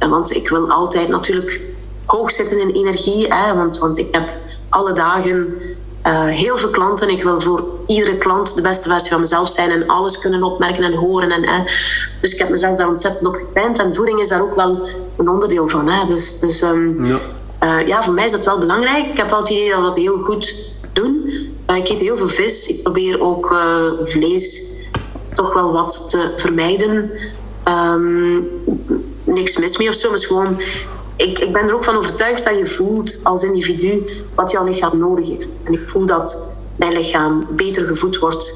B: Uh, want ik wil altijd natuurlijk hoog zitten in energie. Hè, want, want ik heb alle dagen uh, heel veel klanten. Ik wil voor iedere klant de beste versie van mezelf zijn en alles kunnen opmerken en horen. En, hè. Dus ik heb mezelf daar ontzettend op getraind. En voeding is daar ook wel een onderdeel van. Hè. Dus, dus um, ja. Uh, ja, voor mij is dat wel belangrijk. Ik heb altijd het idee dat we dat heel goed doen. Ik eet heel veel vis. Ik probeer ook vlees toch wel wat te vermijden. Um, niks mis mee of zo, maar gewoon... Ik, ik ben er ook van overtuigd dat je voelt als individu wat jouw lichaam nodig heeft. En ik voel dat mijn lichaam beter gevoed wordt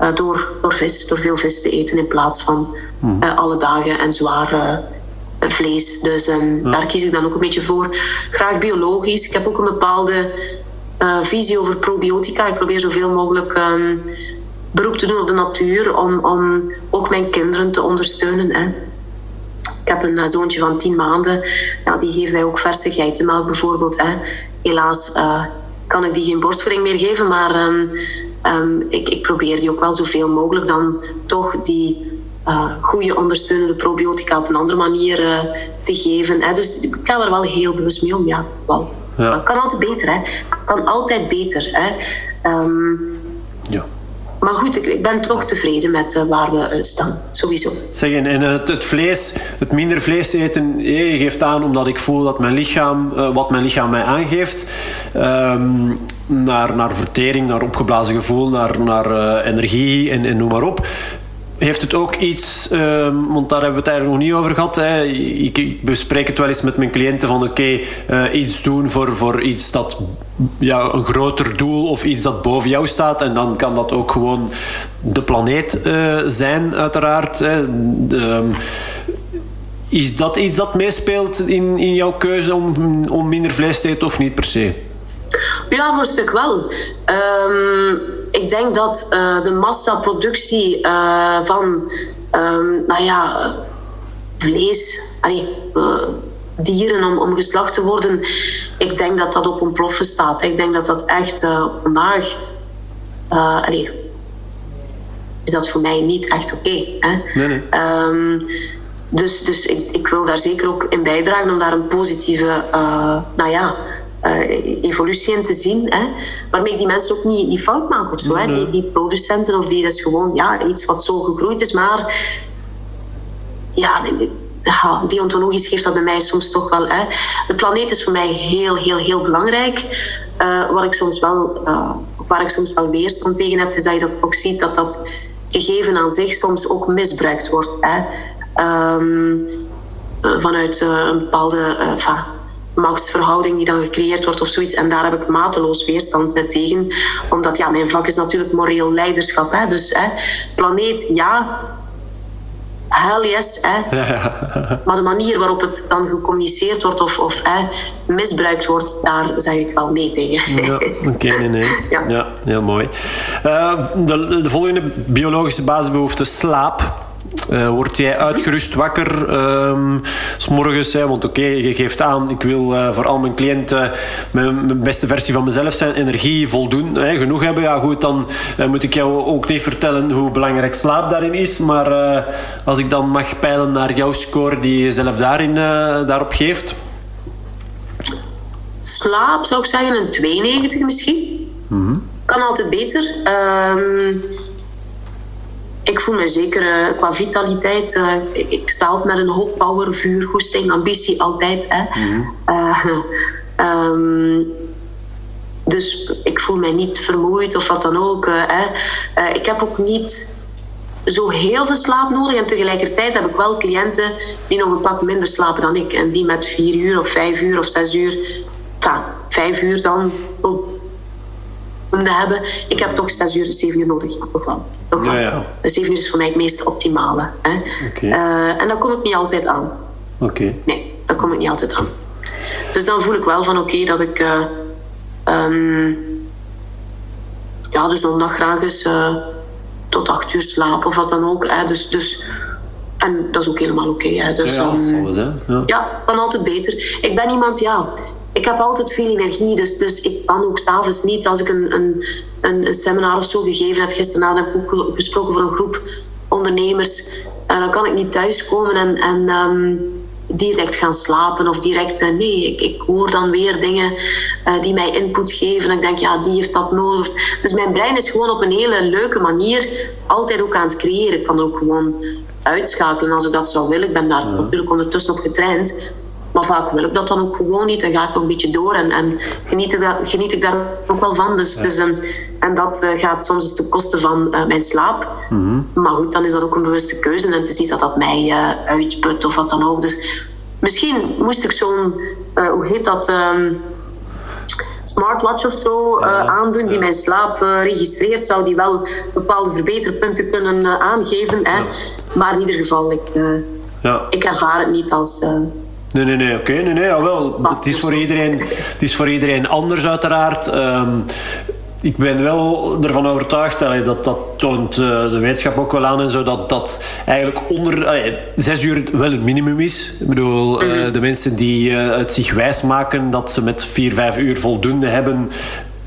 B: uh, door, door vis, door veel vis te eten in plaats van uh, alle dagen en zware vlees. Dus um, ja. daar kies ik dan ook een beetje voor. Graag biologisch. Ik heb ook een bepaalde visie over probiotica. Ik probeer zoveel mogelijk um, beroep te doen op de natuur om, om ook mijn kinderen te ondersteunen. Hè. Ik heb een zoontje van tien maanden, ja, die geeft mij ook verse geitenmelk bijvoorbeeld. Hè. Helaas uh, kan ik die geen borstvoeding meer geven, maar um, um, ik, ik probeer die ook wel zoveel mogelijk dan toch die uh, goede ondersteunende probiotica op een andere manier te geven. Hè. Dus ik ga er wel heel bewust mee om. Ja, wel. Ja. Dat kan altijd beter. Hè. kan altijd beter. Hè. Um, ja. Maar goed, ik, ik ben toch tevreden met uh, waar we uh, staan, sowieso.
A: Zeg, en het, het, vlees, het minder vlees eten, je geeft aan omdat ik voel dat mijn lichaam, uh, wat mijn lichaam mij aangeeft, um, naar, naar vertering, naar opgeblazen gevoel, naar, naar energie en, en noem maar op heeft het ook iets, uh, want daar hebben we het eigenlijk nog niet over gehad. Hè. Ik, bespreek het wel eens met mijn cliënten van oké, uh, iets doen voor, voor iets dat ja, een groter doel of iets dat boven jou staat. En dan kan dat ook gewoon de planeet uh, zijn, uiteraard. Hè. De, um, is dat iets dat meespeelt in, in jouw keuze om, om minder vlees te eten of niet per se?
B: Ja, voor een stuk wel. Ehm, ik denk dat uh, de massaproductie uh, van, um, nou ja, vlees, allee, uh, dieren om, om geslacht te worden, ik denk dat dat op ontploffen staat. Ik denk dat dat echt vandaag, allee, is dat voor mij niet echt oké. Okay, nee, nee. um, dus dus ik, ik wil daar zeker ook in bijdragen om daar een positieve, nou ja, uh, evolutie in te zien. Hè, waarmee ik die mensen ook niet, niet fout maak of zo. Hè. Die, die producenten of die is gewoon ja, iets wat zo gegroeid is. Maar ja, ja, deontologisch geeft dat bij mij soms toch wel. Hè. De planeet is voor mij heel, heel, heel belangrijk. Uh, wat ik soms wel, uh, waar ik soms wel weerstand tegen heb, is dat je dat ook ziet dat dat gegeven aan zich soms ook misbruikt wordt. Hè. Um, vanuit een bepaalde machtsverhouding die dan gecreëerd wordt of zoiets. En daar heb ik mateloos weerstand tegen. Omdat ja, mijn vak is natuurlijk moreel leiderschap. Hè. Dus hè, planeet, ja. Hell yes. Hè. Maar de manier waarop het dan gecommuniceerd wordt of, of hè, misbruikt wordt, daar zeg ik wel nee tegen.
A: Ja, Oké, nee, nee. Ja. ja. heel mooi. Uh, de, de volgende biologische basisbehoefte, slaap. Uh, word jij uitgerust wakker um, s morgens? Hè? Want oké, okay, je geeft aan, ik wil uh, voor al mijn cliënten mijn, mijn, beste versie van mezelf zijn, energie voldoen, hè, genoeg hebben. Ja, goed, dan uh, moet ik jou ook niet vertellen hoe belangrijk slaap daarin is. Maar als ik dan mag peilen naar jouw score die je zelf daarin, daarop geeft.
B: Slaap zou ik zeggen een 92 misschien.
A: Mm -hmm.
B: Kan altijd beter. Um, ik voel me zeker uh, qua vitaliteit. Uh, ik, sta op met een hoop power, vuur, goesting, ambitie altijd. Hè.
A: Mm
B: -hmm. um, dus ik voel mij niet vermoeid of wat dan ook. Hè. ik heb ook niet zo heel veel slaap nodig. En tegelijkertijd heb ik wel cliënten die nog een pak minder slapen dan ik. En die met vier uur of vijf uur of zes uur, enfin, vijf uur dan hebben. Ik heb toch zes uur, zeven uur nodig. Toch wel. Toch
A: Ja, ja.
B: Zeven uur is voor mij het meest optimale. Hè.
A: Okay.
B: Uh, en dat kom ik niet altijd aan.
A: Oké. Okay.
B: Nee, dat kom ik niet altijd aan. Dus dan voel ik wel van oké okay, dat ik uh, um, ja, de zondag graag eens uh, tot acht uur slaap of wat dan ook. Hè. Dus, dus, en dat is ook helemaal oké. Okay, dus,
A: ja, ja, um. Ja.
B: ja, kan altijd beter. Ik ben iemand, ja, ik heb altijd veel energie, dus, dus ik kan ook s'avonds niet. Als ik een, een, een seminar of zo gegeven heb, gisteravond heb ik ook gesproken voor een groep ondernemers, uh, dan kan ik niet thuiskomen en, en um, direct gaan slapen of direct, uh, nee, ik, ik hoor dan weer dingen uh, die mij input geven en ik denk, ja, die heeft dat nodig. Dus mijn brein is gewoon op een hele leuke manier altijd ook aan het creëren. Ik kan er ook gewoon uitschakelen als ik dat zou willen. Ik ben daar ja. natuurlijk ondertussen op getraind. Maar vaak wil ik dat dan ook gewoon niet. Dan ga ik nog een beetje door en, en geniet, ik daar, geniet ik daar ook wel van. Dus, ja. dus, um, en dat uh, gaat soms ten koste van uh, mijn slaap.
A: Mm -hmm.
B: Maar goed, dan is dat ook een bewuste keuze. En het is niet dat dat mij uh, uitput of wat dan ook. Dus misschien moest ik zo'n, hoe heet dat... Um, smartwatch of zo uh, ja, aandoen die ja. mijn slaap uh, registreert, zou die wel bepaalde verbeterpunten kunnen uh, aangeven. Hè? Ja. Maar in ieder geval, ik, ik ervaar het niet als
A: Nee, nee, nee. Oké, okay, nee, nee. Jawel. Het is, voor iedereen, het is voor iedereen anders, uiteraard. Um, ik ben wel ervan overtuigd, dat, dat toont de wetenschap ook wel aan en zo, dat dat eigenlijk onder allee, zes uur wel een minimum is. Ik bedoel, mm -hmm. uh, de mensen die uh, het zich wijs maken dat ze met vier, vijf uur voldoende hebben,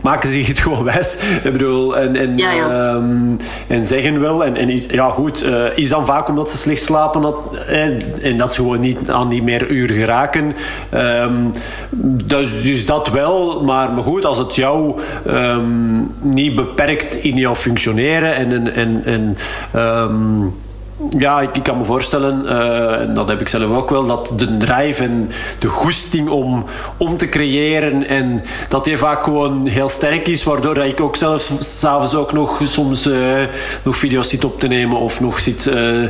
A: maken zich het gewoon wijs. Ik bedoel, en, en,
B: ja, ja.
A: Um, en zeggen wel. En, en ja, goed, uh, is dan vaak omdat ze slecht slapen dat, eh, en dat ze gewoon niet aan die meer uur geraken. Um, dus, dus dat wel, maar, maar goed, als het jou um, niet beperkt in jouw functioneren en. en, en, en ja, ik, kan me voorstellen, uh, en dat heb ik zelf ook wel, dat de drive en de goesting om, om te creëren en dat die vaak gewoon heel sterk is, waardoor dat ik ook zelf s'avonds ook nog soms uh, nog video's zit op te nemen of nog zit uh,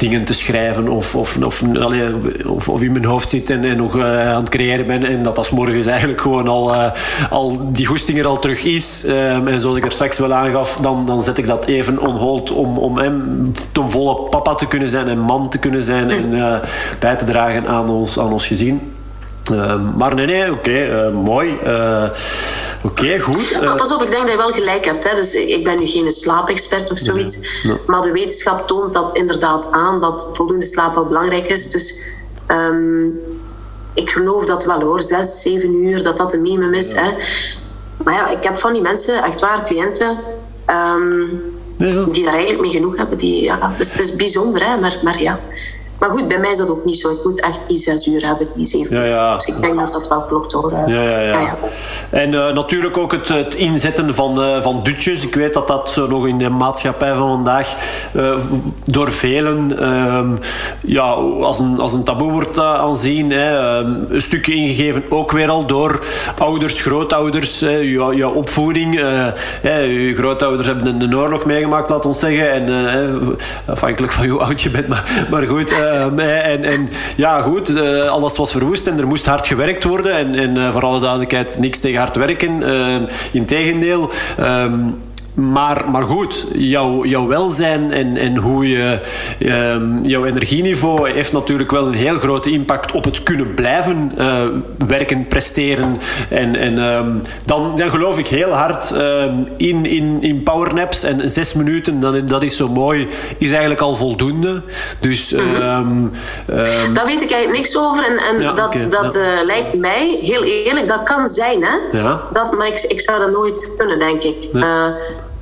A: dingen te schrijven of, of, of, allee, of, of, in mijn hoofd zit en, en nog uh, aan het creëren ben. En dat als morgens eigenlijk gewoon al, uh, al die goesting er al terug is. Um, en zoals ik er straks wel aangaf, dan, dan zet ik dat even on hold om, om hem ten volle papa te kunnen zijn en man te kunnen zijn en uh, bij te dragen aan ons, aan ons gezin. Ehm, maar nee, nee, oké, eh, mooi. Uh, oké, goed.
B: Uh, pas op, ik denk dat je wel gelijk hebt. Hè. Dus ik ben nu geen slaapexpert of zoiets. Maar de wetenschap toont dat inderdaad aan dat voldoende slaap wel belangrijk is. Dus um, ik geloof dat wel hoor, zes, zeven uur, dat dat een minimum is. Hè. Maar ja, ik heb van die mensen, echt waar, cliënten. Um, die daar eigenlijk mee genoeg hebben. Die, ja, dus het is bijzonder, hè, maar, maar ja. Maar goed, bij mij is dat ook niet zo. Ik moet echt die zes uur hebben, die zeven ja, ja. Dus ik denk dat dat wel klopt hoor. Ja, ja, ja.
A: en uh, natuurlijk ook het, het inzetten van, uh, van dutjes. Ik weet dat dat zo nog in de maatschappij van vandaag uh, door velen uh, ja, als, een, als een taboe wordt aanzien. Hè. een stukje ingegeven ook weer al door ouders, grootouders. je, je opvoeding. je grootouders hebben de, de oorlog meegemaakt, laat ons zeggen. En, afhankelijk van hoe oud je bent, maar, maar goed. Ehm, en, en ja, goed, uh, alles was verwoest en er moest hard gewerkt worden. En, en uh, voor alle duidelijkheid, niks tegen hard werken. Uh, Integendeel. Um, maar, maar goed, jouw, jouw welzijn en, en hoe je, um, jouw energieniveau heeft natuurlijk wel een heel grote impact op het kunnen blijven uh, werken, presteren. En, en um, dan, dan geloof ik heel hard um, in, in, in powernaps. En zes minuten, dan, dat is zo mooi, is eigenlijk al voldoende. Dus, mm
B: Daar weet ik eigenlijk niks over. En, en ja, dat, okay, dat ja. uh, lijkt mij, heel eerlijk, dat kan zijn. Hè? Ja. Dat, maar ik, ik zou dat nooit kunnen, denk ik. Nee. Uh,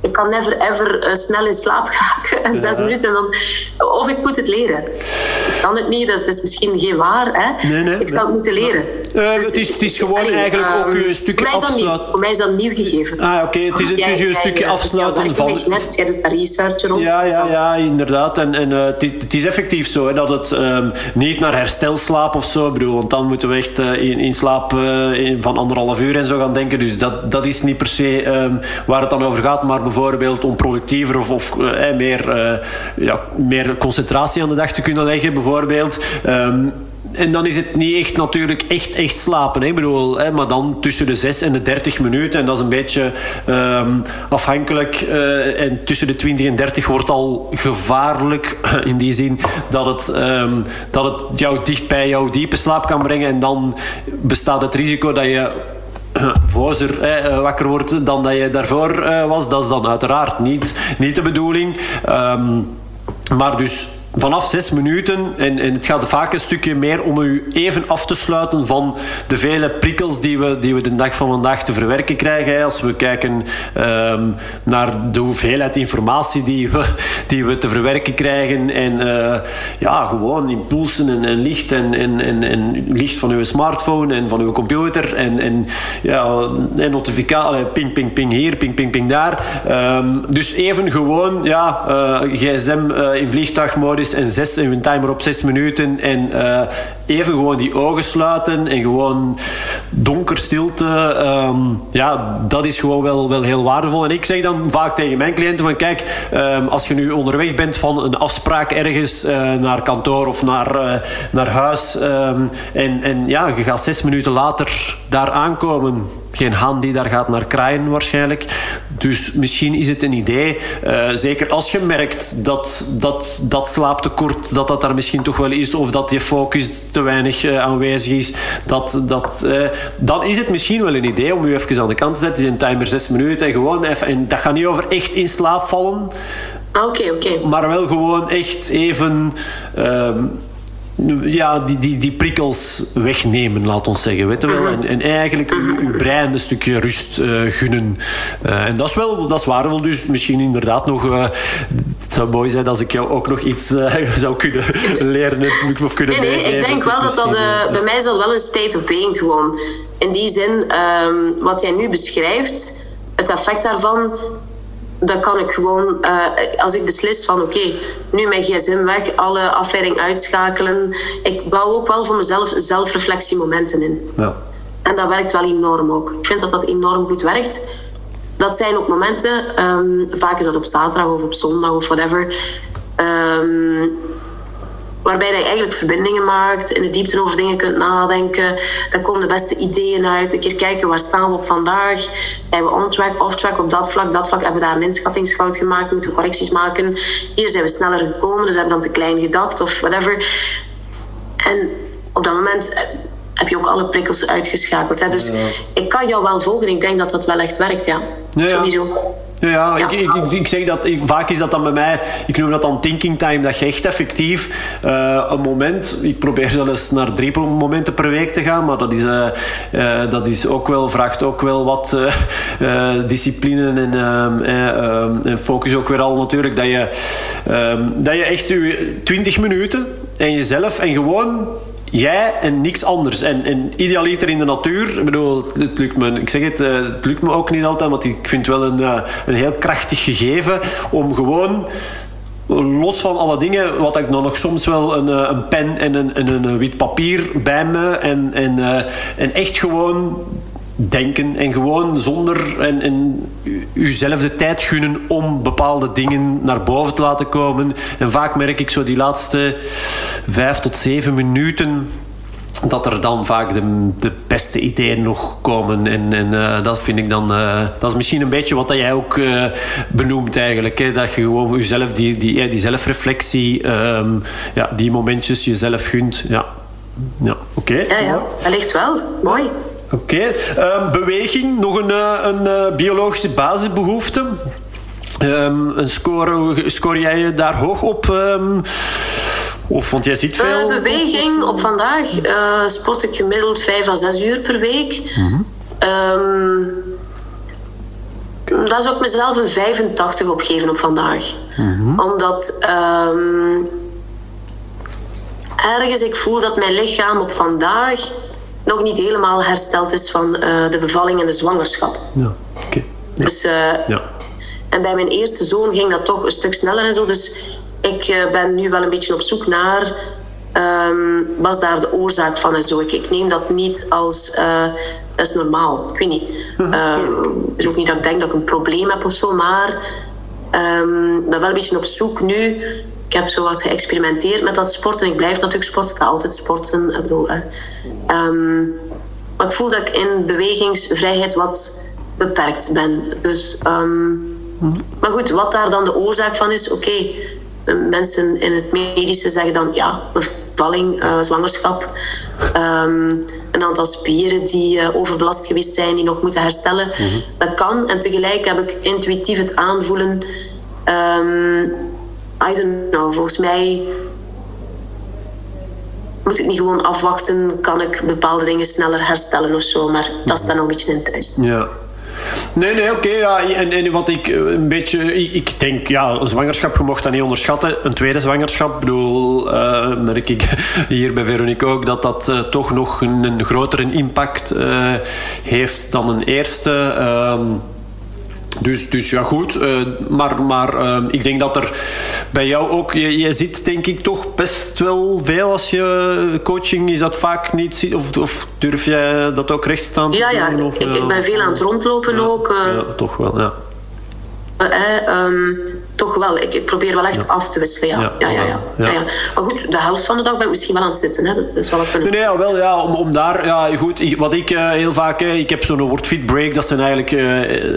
B: ik kan never ever uh, snel in slaap geraken in zes minuten. En dan, of ik moet het leren. Ik kan het niet, dat is misschien geen waar. Hè? Nee, nee, ik zou het moeten leren.
A: Uh, dus, het, is, het is gewoon allee, eigenlijk um, ook een stukje afsluiten.
B: Voor mij is dat nieuw gegeven.
A: Ah, oké. Okay. Het is, het is een stukje afsluiten van...
B: Je net, jij doet research rond.
A: Ja, ja, ja, inderdaad. En, en uh, het, het, is effectief zo hè, dat het um, niet naar herstelslaap of zo... Bedoel, want dan moeten we echt uh, in, in, slaap in, van anderhalf uur en zo gaan denken. Dus dat, dat is niet per se um, waar het dan over gaat. Maar bijvoorbeeld om productiever of, of uh, meer, uh, ja, meer concentratie aan de dag te kunnen leggen, bijvoorbeeld. Um, en dan is het niet echt natuurlijk echt, echt slapen. Hè? Ik bedoel, hè, maar dan tussen de 6 en de 30 minuten. En dat is een beetje um, afhankelijk. En tussen de 20 en 30 wordt al gevaarlijk. In die zin dat het, um, dat het jou dicht bij jouw diepe slaap kan brengen. En dan bestaat het risico dat je vozer eh, wakker wordt dan dat je daarvoor uh, was. Dat is dan uiteraard niet, niet de bedoeling. Um, maar dus vanaf zes minuten, en, het gaat vaak een stukje meer om u even af te sluiten van de vele prikkels die we, die we de dag van vandaag te verwerken krijgen. Als we kijken um, naar de hoeveelheid informatie die we, die we te verwerken krijgen. En uh, ja, gewoon impulsen en, en licht en, en, en, licht van uw smartphone en van uw computer. En, en, ja, en notificatie, ping, ping, ping hier, ping, ping, ping daar. Um, dus even gewoon ja, uh, gsm uh, in vliegtuigmodus en zes, en een timer op zes minuten. En uh, even gewoon die ogen sluiten en gewoon donker stilte. Um, ja, dat is gewoon wel, wel heel waardevol. En ik zeg dan vaak tegen mijn cliënten van kijk, um, als je nu onderweg bent van een afspraak ergens uh, naar kantoor of naar, uh, naar huis. Um, en, en ja, je gaat zes minuten later daar aankomen. Geen haan die daar gaat naar kraaien waarschijnlijk. Dus misschien is het een idee. Uh, zeker als je merkt dat dat, dat slaaptekort dat dat daar misschien toch wel is. Of dat je focus te weinig uh, aanwezig is. Dat, dat, uh, dan is het misschien wel een idee om u even aan de kant te zetten. In een timer 6 minuten. En gewoon even, en dat gaat niet over echt in slaap vallen.
B: Ah, oké, okay, oké. Okay.
A: Maar wel gewoon echt even... Uh, ja, die, die, die prikkels wegnemen, laat ons zeggen. Weet je wel? En, en eigenlijk uw, uw brein een stukje rust uh, gunnen. Uh, en dat is wel dat is waardevol. Dus misschien inderdaad nog... Uh, het zou mooi zijn als ik jou ook nog iets zou kunnen leren of kunnen
B: Nee, nee, ik denk wel dat dat... bij mij is dat wel een state of being gewoon. In die zin, um, wat jij nu beschrijft... Het effect daarvan dan kan ik gewoon, uh, als ik beslis van oké, okay, nu mijn gsm weg, alle afleiding uitschakelen. Ik bouw ook wel voor mezelf zelfreflectiemomenten in. Ja. En dat werkt wel enorm ook. Ik vind dat dat enorm goed werkt. Dat zijn ook momenten, um, vaak is dat op zaterdag of op zondag of whatever. Um, waarbij je eigenlijk verbindingen maakt, in de diepte over dingen kunt nadenken. Dan komen de beste ideeën uit. Een keer kijken waar staan we op vandaag. Zijn we on-track, off-track op dat vlak? Dat vlak hebben we daar een inschattingsfout gemaakt. Moeten we correcties maken? Hier zijn we sneller gekomen, dus hebben we dan te klein gedacht of whatever. En op dat moment heb je ook alle prikkels uitgeschakeld. Hè? Dus ik kan jou wel volgen. Ik denk dat dat wel echt werkt, ja.
A: Ja, ja.
B: Sowieso.
A: Ja, Ik, ik, ik, ik zeg dat, ik, vaak is dat dan bij mij, ik noem dat dan thinking time, dat je echt effectief uh, een moment, ik probeer zelfs naar drie momenten per week te gaan, maar dat is, uh, uh, dat is ook wel, vraagt ook wel wat discipline en, en, focus ook weer al natuurlijk, dat je, dat je echt je 20 minuten en jezelf en gewoon jij en niks anders. En, idealiter in de natuur. Ik bedoel, het lukt me, ik zeg het, eh, het lukt me ook niet altijd, want ik vind het wel een, eh, een heel krachtig gegeven om gewoon los van alle dingen, wat ik dan nog soms wel een, eh, een pen en een, en een wit papier bij me en, en, en echt gewoon denken en gewoon zonder en, en uzelf de tijd gunnen om bepaalde dingen naar boven te laten komen. En vaak merk ik zo die laatste vijf tot zeven minuten dat er dan vaak de, de beste ideeën nog komen. En, en uh, dat vind ik dan... Uh, dat is misschien een beetje wat dat jij ook uh, benoemt eigenlijk. Hè? Dat je gewoon jezelf die, die, die zelfreflectie... Um, ja, die momentjes jezelf gunt. Ja, ja oké. Okay.
B: Ja, ja. Dat ligt wel. Mooi.
A: Oké. Okay. Um, beweging, nog een, eh, een, uh, biologische basisbehoefte. Um, een score, score jij je daar hoog op? Um, of, want jij ziet veel...
B: Uh, beweging, op vandaag uh, sport ik gemiddeld 5 à 6 uur per week. Mm -hmm. daar zou ik mezelf een 85 op geven op vandaag. Mm -hmm. Omdat ergens ik voel dat mijn lichaam op vandaag nog niet helemaal hersteld is van uh, de bevalling en de zwangerschap.
A: Ja, oké. Ja.
B: Dus, uh, ja. En bij mijn eerste zoon ging dat toch een stuk sneller en zo. Dus ik uh, ben nu wel een beetje op zoek naar... Um, was daar de oorzaak van en zo. Ik, ik neem dat niet als... dat is normaal. Ik weet niet. Het is ook niet dat ik denk dat ik een probleem heb of zo. Maar um, ik ben wel een beetje op zoek nu ik heb zo wat geëxperimenteerd met dat sporten. Ik blijf natuurlijk sporten. Ik ga altijd sporten. Ik bedoel, um, maar ik voel dat ik in bewegingsvrijheid wat beperkt ben. Dus, um, maar goed, wat daar dan de oorzaak van is, oké. Okay, mensen in het medische zeggen dan ja, bevalling, uh, zwangerschap. Um, een aantal spieren die uh, overbelast geweest zijn, die nog moeten herstellen. Mm -hmm. Dat kan. En tegelijk heb ik intuïtief het aanvoelen. Um, I don't know, volgens mij moet ik niet gewoon afwachten, kan ik bepaalde dingen sneller herstellen of zo. Maar dat is dan nog een beetje in thuis.
A: Ja. Nee, nee, oké. Ja. en, en wat ik een beetje... Ik, ik, denk, ja, een zwangerschap, je mocht dat niet onderschatten. Een tweede zwangerschap, bedoel, uh, merk ik hier bij Veronique ook, dat dat uh, toch nog een, een grotere impact heeft dan een eerste... Dus, dus ja, goed. Uh, maar maar uh, ik denk dat er bij jou ook... Je, je ziet denk ik toch best wel veel als je coaching... Is dat vaak niet... Of, of durf jij dat ook rechtstaan te
B: ja, ja.
A: Of,
B: ik, ik ben veel aan het rondlopen
A: ja,
B: ook. Uh,
A: ja, toch wel, ja.
B: Um, toch wel. Ik, ik, probeer wel echt ja. af te wisselen. Ja. Ja, ja, ja, Maar goed, de helft van de dag ben ik misschien wel aan het zitten. Hè. Dat is wel
A: nee, nee, wel ja. Om, om daar, ja, goed. Ik, wat ik uh, heel vaak, ik heb zo'n word fit break. Dat zijn eigenlijk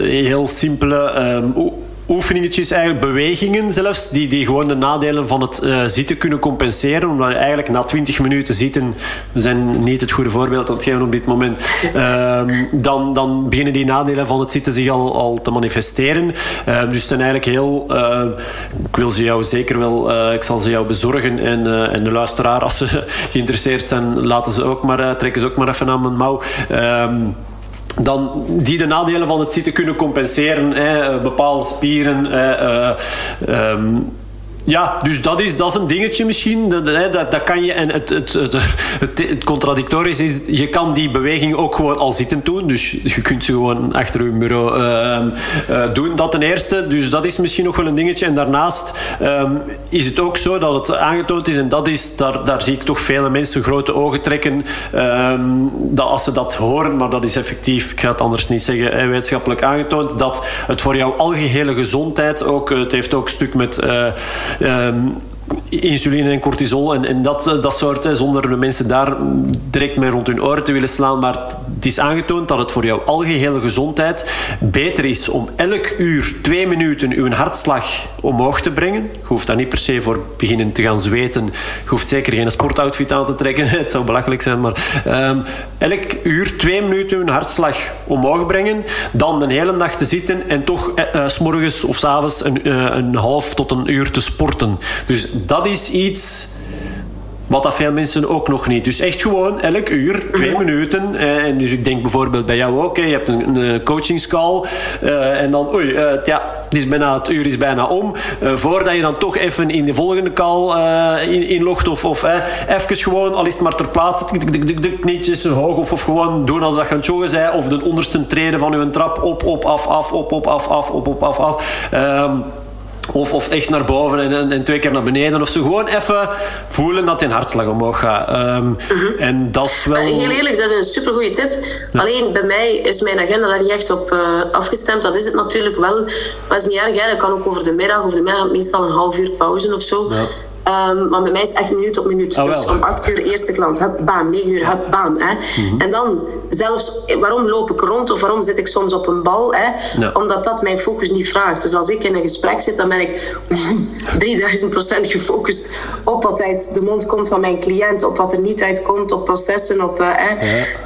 A: heel simpele. Um, oefeningetjes, eigenlijk bewegingen zelfs, die, die gewoon de nadelen van het uh, zitten kunnen compenseren. Omdat eigenlijk na 20 minuten zitten, we zijn niet het goede voorbeeld aan het geven op dit moment, uh, dan, dan beginnen die nadelen van het zitten zich al, al te manifesteren. Uh, dus het zijn eigenlijk heel... Eh, ik wil ze jou zeker wel... ik zal ze jou bezorgen. En, en de luisteraar, als ze geïnteresseerd zijn, laten ze ook maar, trekken ze ook maar even aan mijn mouw. Dan die de nadelen van het zitten kunnen compenseren. Hè, bepaalde spieren. Hè, uh, ja, dus dat is, dat is een dingetje misschien. Dat, dat, dat kan je, en het, het, het, het, contradictorisch is, je kan die beweging ook gewoon al zitten doen. Dus je kunt ze gewoon achter je bureau uh, uh, doen. Dat ten eerste. Dus dat is misschien nog wel een dingetje. En daarnaast um, is het ook zo dat het aangetoond is, en dat is, daar, daar zie ik toch vele mensen grote ogen trekken, um, dat als ze dat horen, maar dat is effectief, ik ga het anders niet zeggen, wetenschappelijk aangetoond, dat het voor jouw algehele gezondheid ook, het heeft ook een stuk met... Uh, Um, insuline en cortisol en, en dat, dat soort, zonder de mensen daar direct mee rond hun oren te willen slaan. Maar het is aangetoond dat het voor jouw algehele gezondheid beter is om elk uur twee minuten uw hartslag omhoog te brengen. Je hoeft daar niet per se voor beginnen te gaan zweten. Je hoeft zeker geen sportoutfit aan te trekken. Het zou belachelijk zijn, maar um, elk uur twee minuten uw hartslag omhoog brengen. Dan een hele nacht te zitten en toch uh, s morgens of s avonds een, een half tot een uur te sporten. Dus dat is iets wat dat veel mensen ook nog niet. Dus echt gewoon elk uur, twee mhm. minuten. Eh, en dus ik denk bijvoorbeeld bij jou ook. je hebt een, een coachingscall. Uh, en dan, oei, uh, ja, het, is bijna, het uur is bijna om. voordat je dan toch even in de volgende call in, inlogt. Of, of even gewoon, al is het maar ter plaatse, de knietjes hoog. Of, of gewoon doen als dat je aan het joggen zei. Of de onderste treden van je trap op, op, af, af, op, op, af, af, op, op, af, af. Um, of, of echt naar boven en, en, twee keer naar beneden of zo. Gewoon even voelen dat je hartslag omhoog gaat. Um, En dat is wel...
B: Heel eerlijk, dat is een supergoeie tip. Alleen bij mij is mijn agenda daar niet echt op uh, afgestemd. Dat is het natuurlijk wel. Maar het is niet erg. Hè. Dat kan ook over de middag. Over de middag meestal een half uur pauze of zo. Ja. Um, maar bij mij is het echt minuut op minuut. Oh, dus om acht uur eerste klant, hup, bam. Negen uur, hup, bam. Hè. Mhm. En dan zelfs, waarom loop ik rond of waarom zit ik soms op een bal? Hè? Omdat dat mijn focus niet vraagt. Dus als ik in een gesprek zit, dan ben ik 3000% gefocust op wat uit de mond komt van mijn cliënt, op wat er niet uitkomt, op processen, op uh,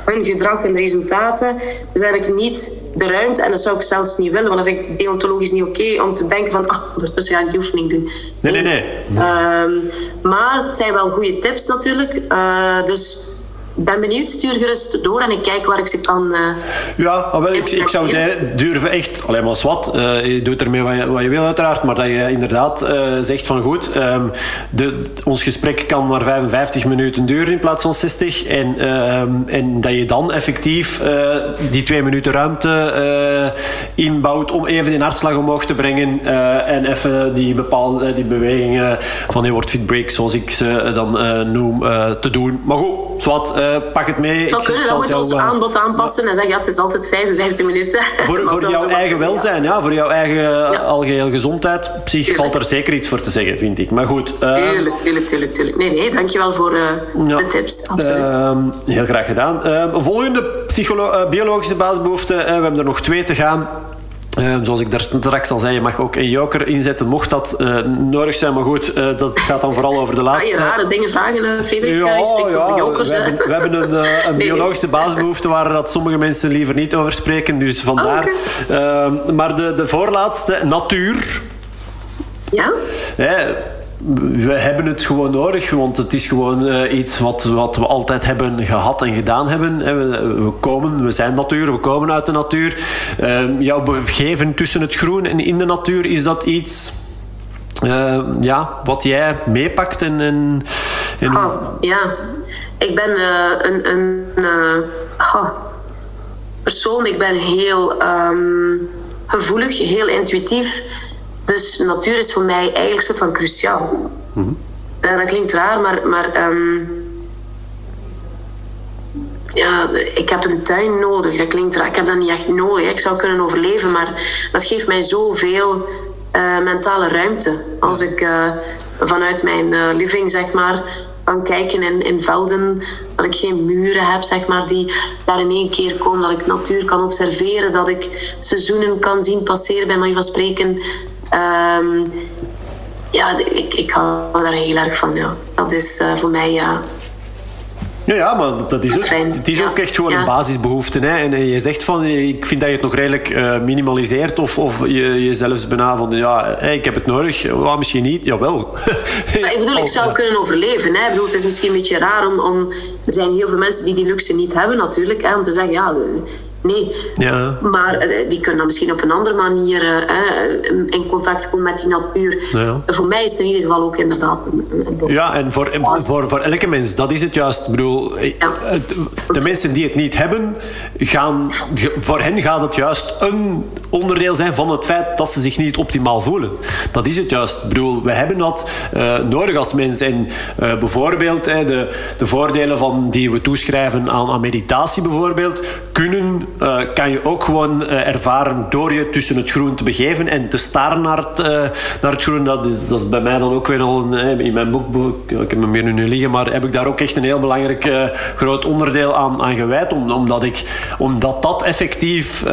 B: hun gedrag en resultaten. Dus heb ik niet de ruimte, en dat zou ik zelfs niet willen, want dat vind ik deontologisch niet oké, om te denken van, ah, ondertussen ga ik die oefening doen.
A: Nee, nee, nee.
B: Ehm, maar het zijn wel goede tips natuurlijk. Uh, dus ben benieuwd, stuur gerust door en ik kijk waar ik ze kan. Uh,
A: ja, wel, ik, ik zou durven echt, alleen maar wat, uh, je doet ermee wat je, wat je wil, uiteraard, maar dat je inderdaad uh, zegt van goed, um, de, ons gesprek kan maar 55 minuten duren in plaats van 60. En, um, en dat je dan effectief die twee minuten ruimte inbouwt om even die hartslag omhoog te brengen en even die bepaalde die bewegingen van die word fit break, zoals ik ze dan noem, te doen. Maar goed, zwart uh, pak het mee.
B: Zou kunnen, we ons aanbod aanpassen en zeggen, ja, het is altijd 55 minuten.
A: Voor, voor jouw eigen welzijn, ja, voor jouw eigen ja. algehele gezondheid. Psych valt er zeker iets voor te zeggen, vind ik. Maar goed.
B: Uh, tuurlijk, tuurlijk, tuurlijk, tuurlijk. Nee, nee, dankjewel voor uh, de tips. Absoluut.
A: Uh, heel graag gedaan. Ehm, volgende biologische basisbehoeften. we hebben er nog twee te gaan. Uh, zoals ik daar straks al zei, je mag ook een joker inzetten, mocht dat uh, nodig zijn. Maar goed, uh, dat gaat dan vooral over de laatste...
B: Ga je rare dingen vragen, Frederik? Ja, je spreekt ja, over jokers.
A: We, hebben, we hebben een, een biologische basisbehoefte waar dat sommige mensen liever niet over spreken. Dus vandaar. Oh, okay. maar de, de voorlaatste, natuur.
B: Ja?
A: We hebben het gewoon nodig, want het is gewoon uh, iets wat, wat we altijd hebben gehad en gedaan hebben. We, we, komen, we zijn natuur, we komen uit de natuur. Uh, jouw begeven tussen het groen en in de natuur, is dat iets uh, ja, wat jij meepakt? En, en,
B: en... Oh, ja, ik ben een, een oh, persoon, ik ben heel um, gevoelig, heel intuïtief. Dus natuur is voor mij eigenlijk soort van cruciaal. Mm dat klinkt raar, maar, maar um, ja, ik heb een tuin nodig. Dat klinkt raar. Ik heb dat niet echt nodig. Ik zou kunnen overleven, maar dat geeft mij zoveel uh, mentale ruimte. Als ik uh, vanuit mijn uh, living, zeg maar, kan kijken in, in velden. Dat ik geen muren heb, zeg maar, die daar in één keer komen. Dat ik natuur kan observeren. Dat ik seizoenen kan zien passeren, bij manier van spreken. Um, ja, ik, ik hou daar heel erg van. Ja. Dat is uh, voor mij ja,
A: ja, ja, maar dat is ook, het is ook echt gewoon een basisbehoefte. Hè. En je zegt van, ik vind dat je het nog redelijk uh, minimaliseert. Of, of je, je zelfs bijna van, ja, hey, ik heb het nodig. Well, misschien niet. Jawel.
B: Maar ik bedoel, ik zou kunnen overleven. Hè. Ik bedoel, het is misschien een beetje raar om, om... Er zijn heel veel mensen die die luxe niet hebben natuurlijk. Hè, om te zeggen, ja, Nee. Ja. Maar eh, die kunnen dan misschien op een andere manier uh, in contact komen met die natuur. Ja. Voor mij is het in ieder geval ook inderdaad een, een
A: Ja, en voor, voor, voor elke mens, dat is het juist. Ik bedoel, de mensen die het niet hebben, gaan, voor hen gaat het juist een onderdeel zijn van het feit dat ze zich niet optimaal voelen. Dat is het juist. Ik bedoel, we hebben dat uh, nodig als mens. En uh, bijvoorbeeld de, de voordelen van, die we toeschrijven aan, aan meditatie bijvoorbeeld, kunnen uh, kan je ook gewoon uh, ervaren door je tussen het groen te begeven en te staren naar het, uh, naar het groen. Dat is, dat is bij mij dan ook weer al een, in mijn boek, ik heb hem hier nu liggen, maar heb ik daar ook echt een heel belangrijk groot onderdeel aan, gewijd. Om, omdat, ik, omdat dat effectief,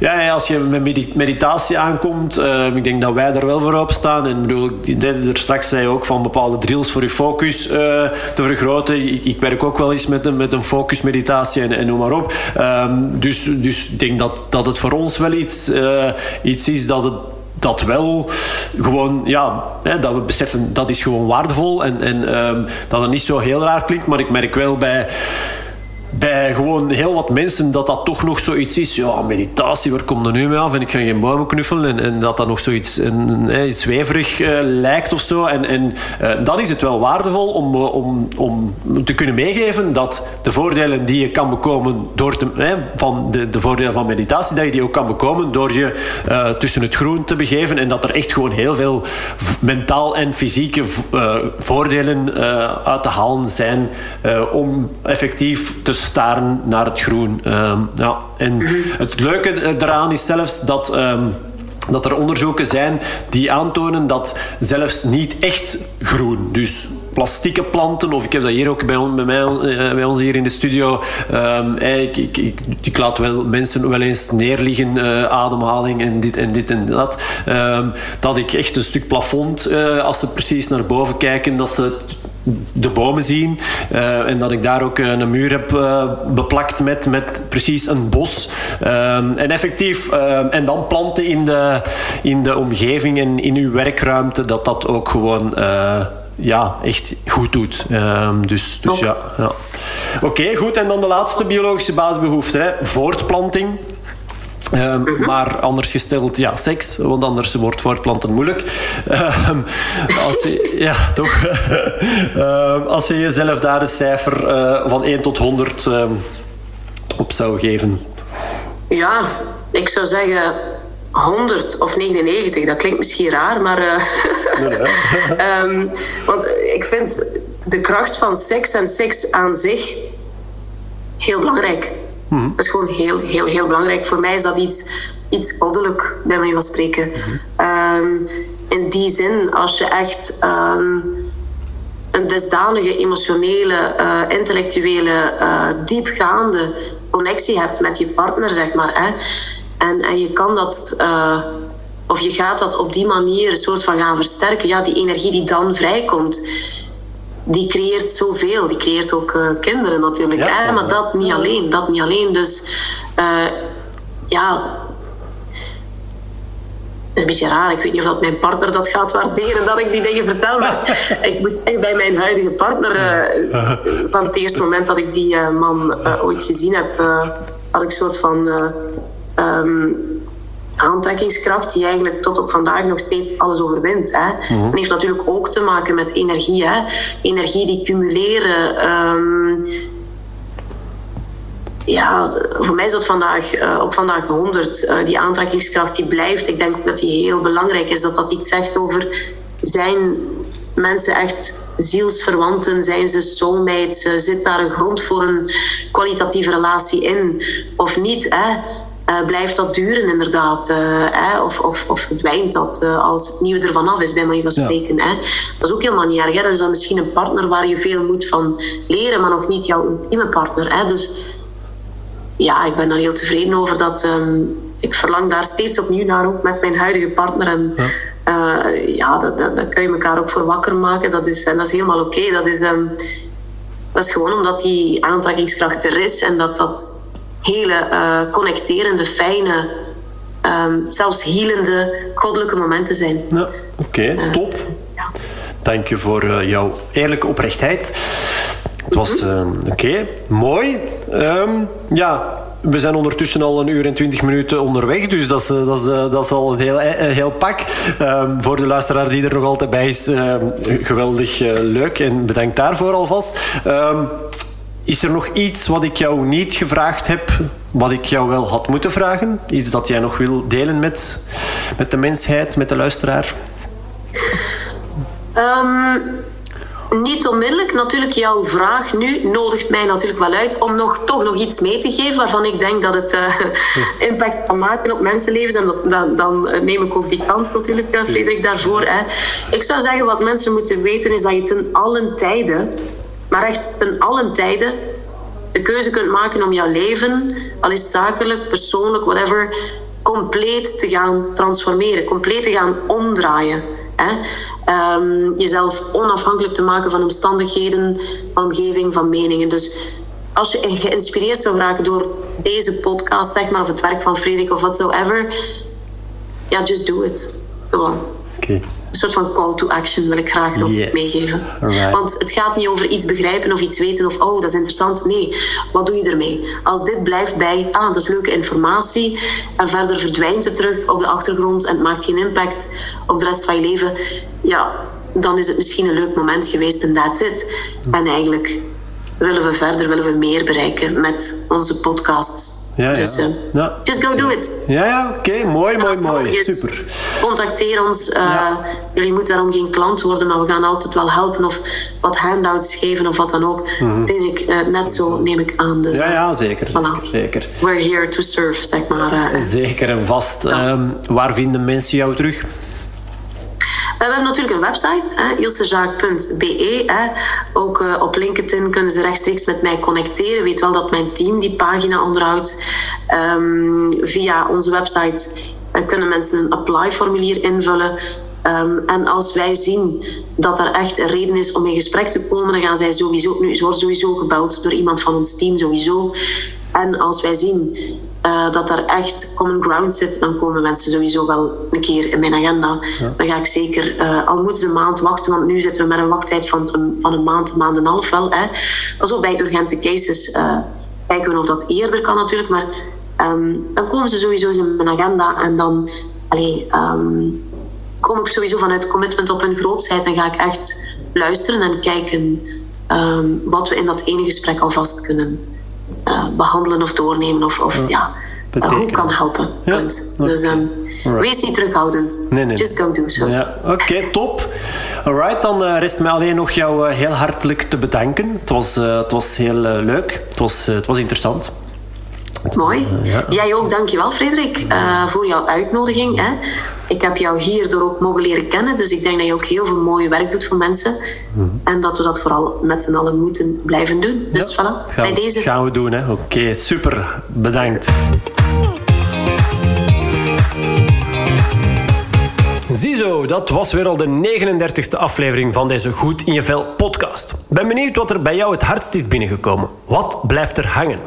A: ja, als je met meditatie aankomt, ik denk dat wij daar wel voor opstaan. En bedoel, er straks zei ook van bepaalde drills voor je focus te vergroten. Ik, werk ook wel eens met een, met een focusmeditatie en, en noem maar op. Um, dus, dus ik denk dat, dat het voor ons wel iets, uh, iets is dat het dat wel gewoon, ja, hè, dat we beseffen dat is gewoon waardevol en, en um, dat het niet zo heel raar klinkt, maar ik merk wel bij bij gewoon heel wat mensen dat dat toch nog zoiets is. Ja, meditatie, waar komt er nu mee af? En ik ga geen bomen knuffelen. En, en dat dat nog zoiets een, een, zweverig uh, lijkt of zo. En, en uh, dan is het wel waardevol om, uh, om, om te kunnen meegeven dat de voordelen die je kan bekomen door te, van de, de voordelen van meditatie, dat je die ook kan bekomen door je tussen het groen te begeven. En dat er echt gewoon heel veel mentaal en fysieke voordelen uit te halen zijn om effectief te staren naar het groen. Ehm, ja. En mhm. het leuke eraan is zelfs dat. Ehm, dat er onderzoeken zijn die aantonen dat zelfs niet echt groen, dus plastieke planten, of ik heb dat hier ook bij, bij, mij, eh, bij ons hier in de studio. Um, ik, ik, ik, ik, laat wel mensen wel eens neerliggen, uh, ademhaling en dit en dit en dat. Um, dat ik echt een stuk plafond, uh, als ze precies naar boven kijken, dat ze de bomen zien. Uh, en dat ik daar ook een muur heb uh, beplakt met, met precies een bos. En effectief, en dan planten in de, in de omgeving en in uw werkruimte, dat dat ook gewoon ja, echt goed doet. Um, dus dus ja. ja. Oké, okay, goed. En dan de laatste biologische basisbehoefte: hè. voortplanting. Um, mm-hmm. Maar anders gesteld, ja, seks, want anders wordt voortplanten moeilijk. Um, als je, ja, toch? um, als je jezelf daar een cijfer uh, van 1 tot 100 op zou geven.
B: Ja, ik zou zeggen 100 of 99. Dat klinkt misschien raar, maar. Uh, nee, nee. want ik vind de kracht van seks en seks aan zich heel belangrijk. Mm Dat is gewoon heel, heel, heel belangrijk. Voor mij is dat iets, iets goddelijk, bij manier van spreken. Mm in die zin, als je echt um, een desdanige emotionele, uh, intellectuele, uh, diepgaande connectie hebt met je partner, zeg maar. Hè, en, en je kan dat, uh, of je gaat dat op die manier een soort van gaan versterken. Ja, die energie die dan vrijkomt die creëert zoveel. Die creëert ook uh, kinderen natuurlijk. Ja, hè? Maar dat niet alleen. Dat niet alleen. Dus uh, ja. Het is een beetje raar. Ik weet niet of dat mijn partner dat gaat waarderen dat ik die dingen vertel. Maar ik moet zeggen, bij mijn huidige partner, uh, van het eerste moment dat ik die man ooit gezien heb, had ik een soort van. Um, aantrekkingskracht die eigenlijk tot op vandaag nog steeds alles overwint. Hè. Mm heeft natuurlijk ook te maken met energie. Hè. Energie die cumuleren. Um, ja, voor mij is dat vandaag, uh, op vandaag 100. Uh, die aantrekkingskracht die blijft. Ik denk dat die heel belangrijk is. Dat dat iets zegt over zijn mensen echt zielsverwanten? Zijn ze soulmates? Zit daar een grond voor een kwalitatieve relatie in? Of niet? Hè? Uh, blijft dat duren inderdaad? Uh, of, of, of verdwijnt dat uh, als het nieuwe ervan af is, bij manier van spreken? Ja. Hè? Dat is ook helemaal niet erg. Hè? Dat is dan misschien een partner waar je veel moet van leren, maar nog niet jouw ultieme partner. Hè? Dus ja, ik ben daar heel tevreden over dat... Um, ik verlang daar steeds opnieuw naar, ook met mijn huidige partner. En ja, ja dat, dat, dat, kun je elkaar ook voor wakker maken. Dat is, en dat is helemaal oké. Okay. Dat, is, um, dat is gewoon omdat die aantrekkingskracht er is en dat dat hele uh, connecterende, fijne, um, zelfs hielende, goddelijke momenten zijn.
A: Ja, Oké, okay, uh, top. Ja. Dank je voor uh, jouw eerlijke oprechtheid. Het was mm -hmm. oké, okay, mooi. Um, ja, we zijn ondertussen al een uur en twintig minuten onderweg, dus dat is, dat is, dat is al een heel, een heel pak. Um, voor de luisteraar die er nog altijd bij is, um, geweldig uh, leuk en bedankt daarvoor alvast. Um, is er nog iets wat ik jou niet gevraagd heb, wat ik jou wel had moeten vragen? Iets dat jij nog wil delen met, met de mensheid, met de luisteraar?
B: Um, niet onmiddellijk. Natuurlijk, jouw vraag nu nodigt mij natuurlijk wel uit om nog, toch nog iets mee te geven waarvan ik denk dat het uh, impact kan maken op mensenlevens. En dat, dan, dan neem ik ook die kans natuurlijk, uh, Frederik, daarvoor. Hè. Ik zou zeggen, wat mensen moeten weten is dat je ten allen tijden, maar echt ten allen tijden, de keuze kunt maken om jouw leven, al is zakelijk, persoonlijk, whatever, compleet te gaan transformeren, compleet te gaan omdraaien. Hè? Um, jezelf onafhankelijk te maken van omstandigheden, van omgeving, van meningen. Dus als je geïnspireerd zou raken door deze podcast, zeg maar, of het werk van Frederik of whatsoever, ja, just do it. Gewoon.
A: Okay.
B: Een soort van call to action wil ik graag nog
A: yes.
B: meegeven.
A: Alright.
B: Want het gaat niet over iets begrijpen of iets weten of oh, dat is interessant. Nee, wat doe je ermee? Als dit blijft bij, ah, dat is leuke informatie en verder verdwijnt het terug op de achtergrond en het maakt geen impact op de rest van je leven, ja, dan is het misschien een leuk moment geweest en that's it. En eigenlijk willen we verder, willen we meer bereiken met onze podcasts.
A: Ja,
B: dus
A: ja.
B: uh,
A: ja.
B: just go do it.
A: Ja, ja oké. Okay. Mooi, mooi, mooi.
B: is,
A: Super.
B: Contacteer ons. Uh, ja. Jullie moeten daarom geen klant worden, maar we gaan altijd wel helpen of wat handouts geven of wat dan ook. Mm -hmm. Weet ik, uh, net zo neem ik aan. Dus,
A: ja, ja, zeker.
B: Voilà.
A: zeker.
B: We're here to serve, zeg maar.
A: zeker en vast. Um, waar vinden mensen jou terug?
B: We hebben natuurlijk een website, ilsezaak.be. Ook uh, op LinkedIn kunnen ze rechtstreeks met mij connecteren. Weet wel dat mijn team die pagina onderhoudt. Um, via onze website kunnen mensen een apply-formulier invullen. Um, en als wij zien dat er echt een reden is om in gesprek te komen, dan gaan zij sowieso, nu, ze sowieso gebeld door iemand van ons team, sowieso. En als wij zien uh, dat er echt common ground zit, dan komen mensen sowieso wel een keer in mijn agenda. Ja. Dan ga ik zeker, uh, al moeten ze een maand wachten, want nu zitten we met een wachttijd van een, van een maand, een maand en een half wel. Hè. Ook bij urgente cases. Uh, kijken we of dat eerder kan natuurlijk, maar um, dan komen ze sowieso in mijn agenda en dan allee, um, kom ik sowieso vanuit commitment op hun grootsheid en ga ik echt luisteren en kijken um, wat we in dat ene gesprek alvast kunnen uh, behandelen of doornemen of, of ja, uh, hoe kan helpen.
A: Ja,
B: punt. Okay. Dus um, right. wees niet terughoudend.
A: Nee, nee.
B: Just go do so.
A: Ja, Oké, okay, top. Alright, dan uh, rest mij alleen nog jou heel hartelijk te bedanken. Het was, het was heel leuk. Het was, het was interessant.
B: Mooi. Ja. Jij ook, dankjewel Frederik, voor jouw uitnodiging. Hè. Ik heb jou hierdoor ook mogen leren kennen, dus ik denk dat je ook heel veel mooi werk doet voor mensen. Mm-hmm. En dat we dat vooral met z'n allen moeten blijven doen. Dus
A: ja,
B: voilà,
A: gaan,
B: bij deze.
A: Gaan we doen, hè. Oké, okay, super. Bedankt. Ziezo, dat was weer al de 39e aflevering van deze Goed in je Vel podcast. Ben benieuwd wat er bij jou het hardst is binnengekomen. Wat blijft er hangen?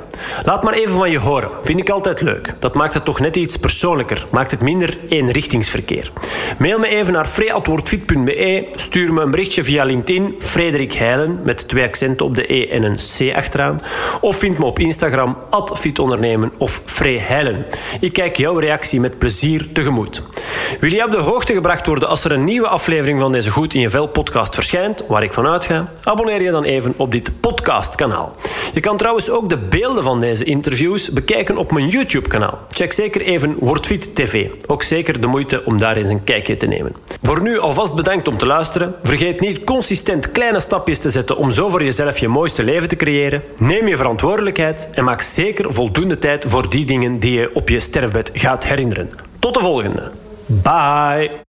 A: Laat maar even van je horen. Vind ik altijd leuk. Dat maakt het toch net iets persoonlijker. Maakt het minder eenrichtingsverkeer. Mail me even naar freeantwoordfit.be. Stuur me een berichtje via LinkedIn. Frederik Heilen met twee accenten op de E en een C achteraan. Of vind me op Instagram fitondernemen of Free Heilen. Ik kijk jouw reactie met plezier tegemoet. Wil je op de gebracht worden als er een nieuwe aflevering van deze Goed in je Vel podcast verschijnt, waar ik van uitga? Abonneer je dan even op dit podcastkanaal. Je kan trouwens ook de beelden van deze interviews bekijken op mijn YouTube-kanaal. Check zeker even WordFit TV. Ook zeker de moeite om daar eens een kijkje te nemen. Voor nu alvast bedankt om te luisteren. Vergeet niet consistent kleine stapjes te zetten om zo voor jezelf je mooiste leven te creëren. Neem je verantwoordelijkheid en maak zeker voldoende tijd voor die dingen die je op je sterfbed gaat herinneren. Tot de volgende. Bye.